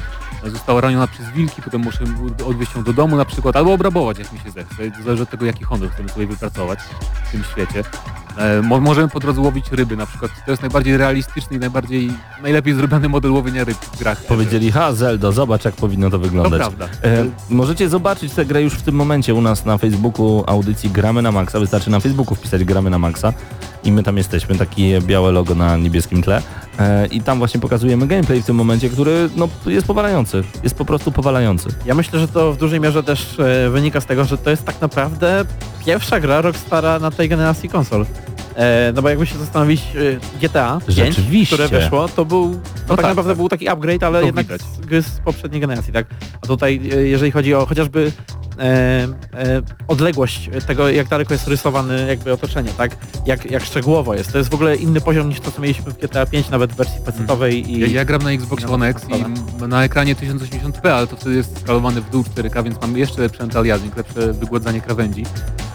została raniona przez wilki, potem muszę odwieźć ją do domu na przykład, albo obrabować jak mi się zechce, to zależy od tego jaki honor chcemy sobie wypracować w tym świecie. E, mo możemy po drodze łowić ryby na przykład, to jest najbardziej realistyczny i najbardziej, najlepiej zrobiony model łowienia ryb w grach. Powiedzieli, ha Zeldo, zobacz jak powinno to To wyglądać. prawda. E, możecie zobaczyć tę grę już w tym momencie u nas na Facebooku audycji Gramy na Maxa. Wystarczy na Facebooku wpisać Gramy na Maxa i my tam jesteśmy, takie białe logo na niebieskim tle. E, I tam właśnie pokazujemy gameplay w tym momencie, który no, jest powalający. Jest po prostu powalający. Ja myślę, że to w dużej mierze też e, wynika z tego, że to jest tak naprawdę pierwsza gra Rockstara na tej generacji konsol. E, no bo jakby się zastanowić, GTA 5, Rzeczywiście. które wyszło, to był, no tak, tak, naprawdę tak. był taki upgrade, ale To jednak widać. z gry z poprzedniej generacji, tak? A tutaj, jeżeli chodzi o chociażby e, e, odległość tego, jak daleko jest rysowany jakby otoczenie, tak? Jak, jak szczegółowo jest. To jest w ogóle inny poziom niż to, co mieliśmy w GTA 5, nawet w wersji pecetowej i... Ja, ja gram na Xbox One X i na ekranie 1080p, ale to wtedy jest skalowany w dół 4K, więc mamy jeszcze lepszy antyaliasing, lepsze wygładzanie krawędzi.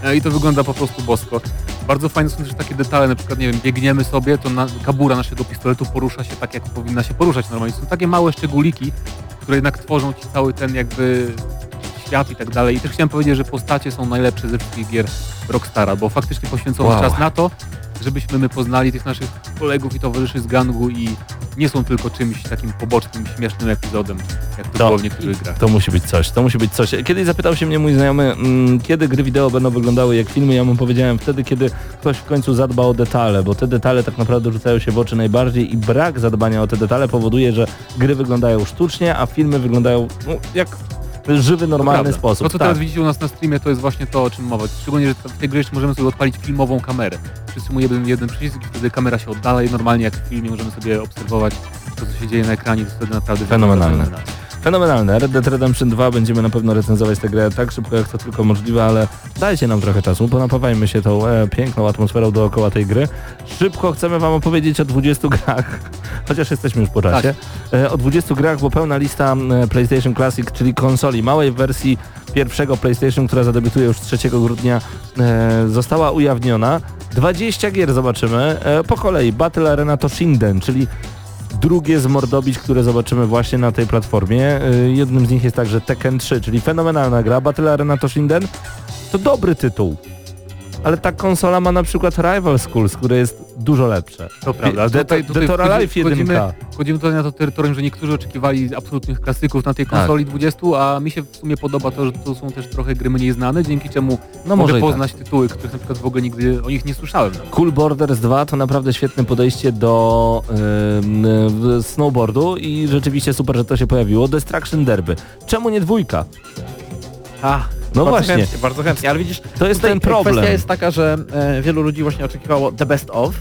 E, I to wygląda po prostu bosko. Bardzo fajne są też takie detale, na przykład, nie wiem, biegniemy sobie, to na, kabura naszego pistoletu porusza się tak, jak powinna się poruszać normalnie. Są takie małe szczególiki, które jednak tworzą ci cały ten jakby świat i tak dalej. I też chciałem powiedzieć, że postacie są najlepsze ze wszystkich gier Rockstara, bo faktycznie poświęcono Wow. czas na to, żebyśmy my poznali tych naszych kolegów i towarzyszy z gangu i nie są tylko czymś takim pobocznym, śmiesznym epizodem, jak to, To- było w niektórych grach. To musi być coś, to musi być coś. Kiedyś zapytał się mnie mój znajomy, mm, kiedy gry wideo będą wyglądały jak filmy, ja mu powiedziałem wtedy, kiedy ktoś w końcu zadba o detale, bo te detale tak naprawdę rzucają się w oczy najbardziej i brak zadbania o te detale powoduje, że gry wyglądają sztucznie, a filmy wyglądają no, jak żywy, normalny sposób. To, co tak. teraz widzicie u nas na streamie, to jest właśnie to, o czym mowa. Szczególnie, że w tej grze jeszcze możemy sobie odpalić filmową kamerę. Przytrzymujemy jeden, jeden przycisk i wtedy kamera się oddala i normalnie jak w filmie możemy sobie obserwować to, co się dzieje na ekranie, to wtedy naprawdę Fenomenalne. Fenomenalne. Red Dead Redemption 2 będziemy na pewno recenzować tę grę tak szybko jak to tylko możliwe, ale dajcie nam trochę czasu, ponapawajmy się tą e, piękną atmosferą dookoła tej gry. Szybko chcemy wam opowiedzieć o 20 grach, [laughs] chociaż jesteśmy już po czasie. E, o 20 grach, bo pełna lista e, PlayStation Classic, czyli konsoli małej wersji pierwszego PlayStation, która zadebiutuje już 3 grudnia, e, została ujawniona. 20 gier zobaczymy. E, po kolei Battle Arena to Shinden, czyli drugie z mordobić, które zobaczymy właśnie na tej platformie. Y, Jednym z nich jest także Tekken 3, czyli fenomenalna gra. Battle Arena to Shinden to dobry tytuł. Ale ta konsola ma na przykład Rival Schools, które jest dużo lepsze. To prawda. Tutaj, tutaj Detora wchodzi- Life 1K. wchodzimy, wchodzimy tutaj na to terytorium, że niektórzy oczekiwali absolutnych klasyków na tej Tak. konsoli 20, a mi się w sumie podoba to, że to są też trochę gry mniej znane, dzięki czemu No może i tak. poznać tytuły, których na przykład w ogóle nigdy o nich nie słyszałem. Cool Borders 2 to naprawdę świetne podejście do ym, y, snowboardu i rzeczywiście super, że to się pojawiło. Destruction Derby. Czemu nie dwójka? A, No bardzo właśnie. Chętnie, bardzo chętnie, ale widzisz, To jest ten problem. Kwestia jest taka, że e, wielu ludzi właśnie oczekiwało the best of,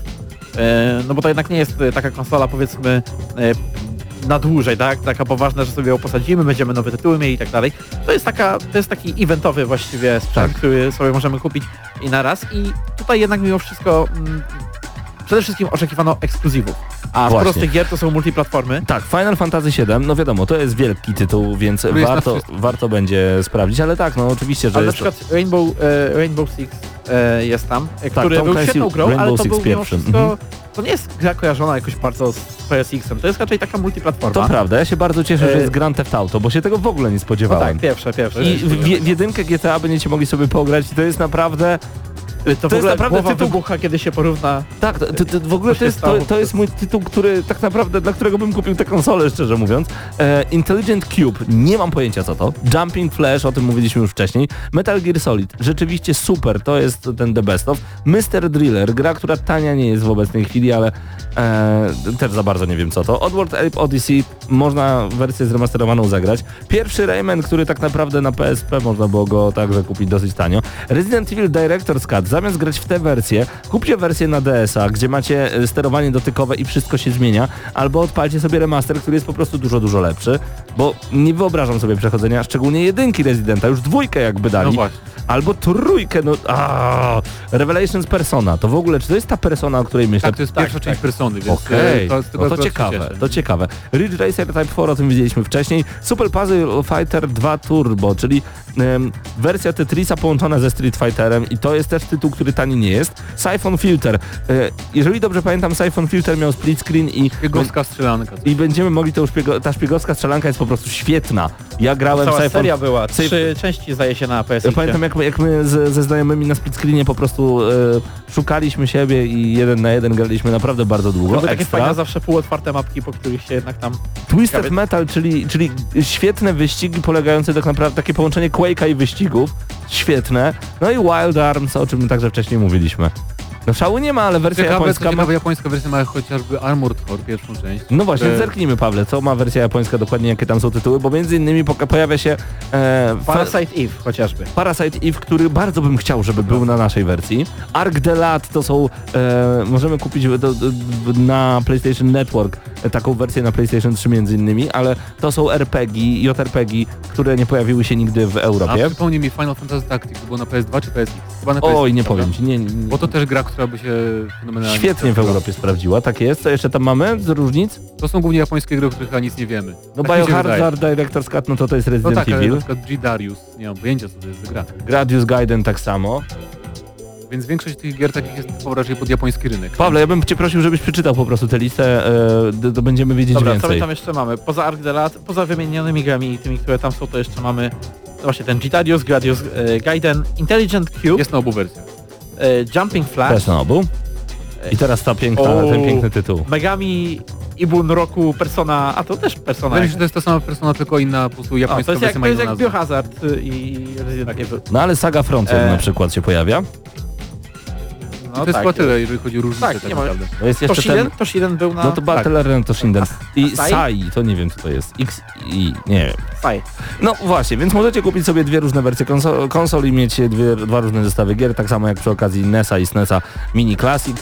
e, no bo to jednak nie jest e, taka konsola powiedzmy e, na dłużej, tak? Taka poważna, że sobie ją posadzimy, będziemy nowe tytuły mieli i tak dalej. To jest taka, to jest taki eventowy właściwie sprzęt, Tak. który sobie możemy kupić i na raz i tutaj jednak mimo wszystko mm, przede wszystkim oczekiwano ekskluzywów. A Właśnie. z prostych gier to są multiplatformy. Tak, Final Fantasy VII, no wiadomo, to jest wielki tytuł, więc Który warto, warto będzie sprawdzić, ale tak, no oczywiście, że Ale na jest to... przykład Rainbow, e, Rainbow Six e, jest tam, e, który Tom był Clancy świetną grą, Rainbow ale to Six był pierwszy, wszystko, mhm. to nie jest gra kojarzona jakoś bardzo z PSX-em, to jest raczej taka multiplatforma. To prawda, ja się bardzo cieszę, że E, jest Grand Theft Auto, bo się tego w ogóle nie No spodziewałem. tak, pierwsze, pierwsze. I w, w jedynkę GTA będziecie mogli sobie pograć i to jest naprawdę... to, to w ogóle naprawdę głowa tytuł- wybucha, kiedy się porówna. Tak, to, to, to w ogóle to jest, to, to jest mój tytuł, który tak naprawdę, dla którego bym kupił tę konsolę, szczerze mówiąc. E, Intelligent Cube, nie mam pojęcia co to. Jumping Flash, o tym mówiliśmy już wcześniej. Metal Gear Solid, rzeczywiście super, to jest ten the best of. Mr. Driller, gra, która tania nie jest w obecnej chwili, ale e, też za bardzo nie wiem co to. Oddworld Ape Odyssey, można wersję zremasterowaną zagrać. Pierwszy Rayman, który tak naprawdę na PSP można było go także kupić dosyć tanio. Resident Evil Director's Cut, zamiast grać w tę wersję, kupcie wersję na DS-a, gdzie macie e, sterowanie dotykowe i wszystko się zmienia, albo odpalcie sobie remaster, który jest po prostu dużo, dużo lepszy, bo nie wyobrażam sobie przechodzenia, szczególnie jedynki Residenta, już dwójkę jakby dali. No właśnie. Albo trójkę, no aaa, Revelations Persona, to w ogóle, czy to jest ta persona, o której myślę? Tak, to jest pierwsza część persony, więc Okej, e, to, tego no to się ciekawe, to ciekawe. Ridge Racer Type 4, o tym widzieliśmy wcześniej. Super Puzzle Fighter 2 Turbo, czyli wersja Tetrisa połączona ze Street Fighterem i to jest też tytuł, który tani nie jest. Siphon Filter. E, jeżeli dobrze pamiętam, Siphon Filter miał split screen i, Biegowska strzelanka. i będziemy mogli to szpiego, ta szpiegowska strzelanka jest po prostu świetna. Ja grałem w Cała Siphon seria była, trzy części zdaje się na ja pamiętam jak, jak my z, ze znajomymi na split screenie po prostu e, szukaliśmy siebie i jeden na jeden graliśmy naprawdę bardzo długo. Były takie fajne zawsze półotwarte mapki, po których się jednak tam... Twisted Metal, czyli, czyli świetne wyścigi polegające tak naprawdę takie połączenie Quake'a i wyścigów. Świetne. No i Wild Arms, o czym także wcześniej mówiliśmy. No szału nie ma, ale wersja Ciekawe, japońska ma... ciekawe, japońska wersja ma chociażby Armored Core, pierwszą część. No właśnie, które- zerknijmy Pawle, co ma wersja japońska dokładnie, jakie tam są tytuły, bo między innymi poka- pojawia się e, Parasite Eve chociażby. Parasite Eve, który bardzo bym chciał, żeby był na naszej wersji. Arc de Lat to są, e, możemy kupić do, do, na PlayStation Network e, taką wersję na PlayStation 3 między innymi, ale to są RPG, JRPG, które nie pojawiły się nigdy w A Europie. przypomnij mi Final Fantasy Tactics, było na PS2 czy PSX? Chyba na PSX, Oj, nie powiem ci, nie, nie, nie. Bo to też gra, która by się fenomenalnie... Świetnie w. Europie sprawdziła, tak jest. Co jeszcze tam mamy z różnic? To są głównie japońskie gry, o których chyba nic nie wiemy. No Tak. Biohazard, Director's Cut, no to to jest No Resident tak, ale na Evil. przykład G Darius, nie mam pojęcia co to jest gra. Gradius Gaiden tak samo. Więc większość tych gier takich jest typowo raczej pod japoński rynek. Pawle, ja bym cię prosił, żebyś przeczytał po prostu tę listę, e, to będziemy wiedzieć Dobra, co my więcej. tam jeszcze mamy? Poza Arc de Lat, poza wymienionymi grami i tymi, które tam są, to jeszcze mamy no właśnie ten Gitarius, Gradius, e, Gaiden, Intelligent Cube, Jest na obu wersjach. E, Jumping Flash, Też na obu. I teraz ta piękna, O. ten piękny tytuł. Megami Ibun Roku Persona, a to też Persona. Wydaje mi się, że to jest ta sama persona, tylko inna po prostu japońska to jest jak, to jest jak. Biohazard y, i Resident Evil. No ale Saga Frontier E. na przykład się pojawia. No to jest tak, chyba tyle, jeżeli chodzi o różnicę Tak, tak, nie ma- naprawdę. To jest jeszcze Toshiden, ten... Toshiden był na... No to Battle Arena Toshinden. I Sai? Sai, to nie wiem co to jest. X i nie wiem. Faj. No właśnie, więc możecie kupić sobie dwie różne wersje konsol, konsol i mieć dwie, dwa różne zestawy gier, tak samo jak przy okazji NESa i SNESa Mini Classic.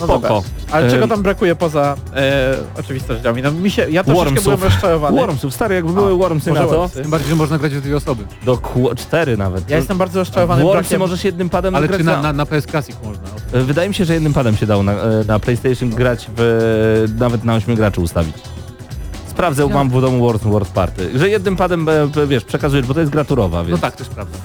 No. Spoko. Ale E, czego tam brakuje poza e, oczywistościami? No mi się, ja troszeczkę Wormsów. byłem rozczarowany. Wormsów, stary, jakby były Wormsy na to. Tym bardziej, że można grać w dwie osoby. do cztery nawet. Ja jestem bardzo rozczarowany Wormsy brakiem... możesz jednym padem Ale grać czy na, na, na PS Classic można? E, Wydaje mi się, że jednym padem się dało na, e, na PlayStation grać w, nawet na 8 graczy ustawić. Sprawdzę, mam w domu World, World Party. Że jednym padem, wiesz, przekazujesz, bo to jest graturowa, No więc... tak, też prawda.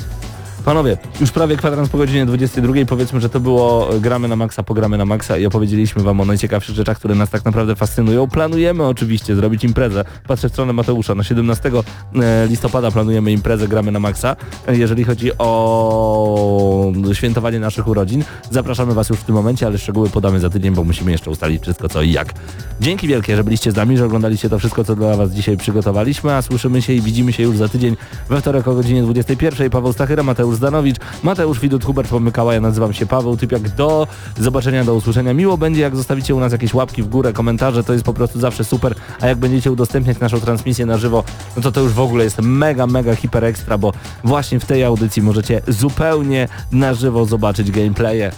Panowie, już prawie kwadrans po godzinie 22. Powiedzmy, że to było e, gramy na maksa, pogramy na maksa i opowiedzieliśmy wam o najciekawszych rzeczach, które nas tak naprawdę fascynują. Planujemy oczywiście zrobić imprezę. Patrzę w stronę Mateusza. Na 17 e, listopada planujemy imprezę gramy na maksa. Jeżeli chodzi o świętowanie naszych urodzin, zapraszamy was już w tym momencie, ale szczegóły podamy za tydzień, bo musimy jeszcze ustalić wszystko co i jak. Dzięki wielkie, że byliście z nami, że oglądaliście to wszystko, co dla was dzisiaj przygotowaliśmy, a słyszymy się i widzimy się już za tydzień we wtorek o godzinie 21. Paweł Stachyra, Mateusz Zdanowicz, Mateusz Widut, Hubert Pomykała, ja nazywam się Paweł Typiak. Do zobaczenia, do usłyszenia. Miło będzie, jak zostawicie u nas jakieś łapki w górę, komentarze, to jest po prostu zawsze super, a jak będziecie udostępniać naszą transmisję na żywo, no to to już w ogóle jest mega, mega hiper ekstra, bo właśnie w tej audycji możecie zupełnie na żywo zobaczyć gameplaye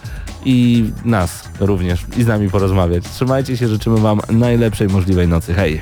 i nas również i z nami porozmawiać. Trzymajcie się, życzymy wam najlepszej możliwej nocy. Hej!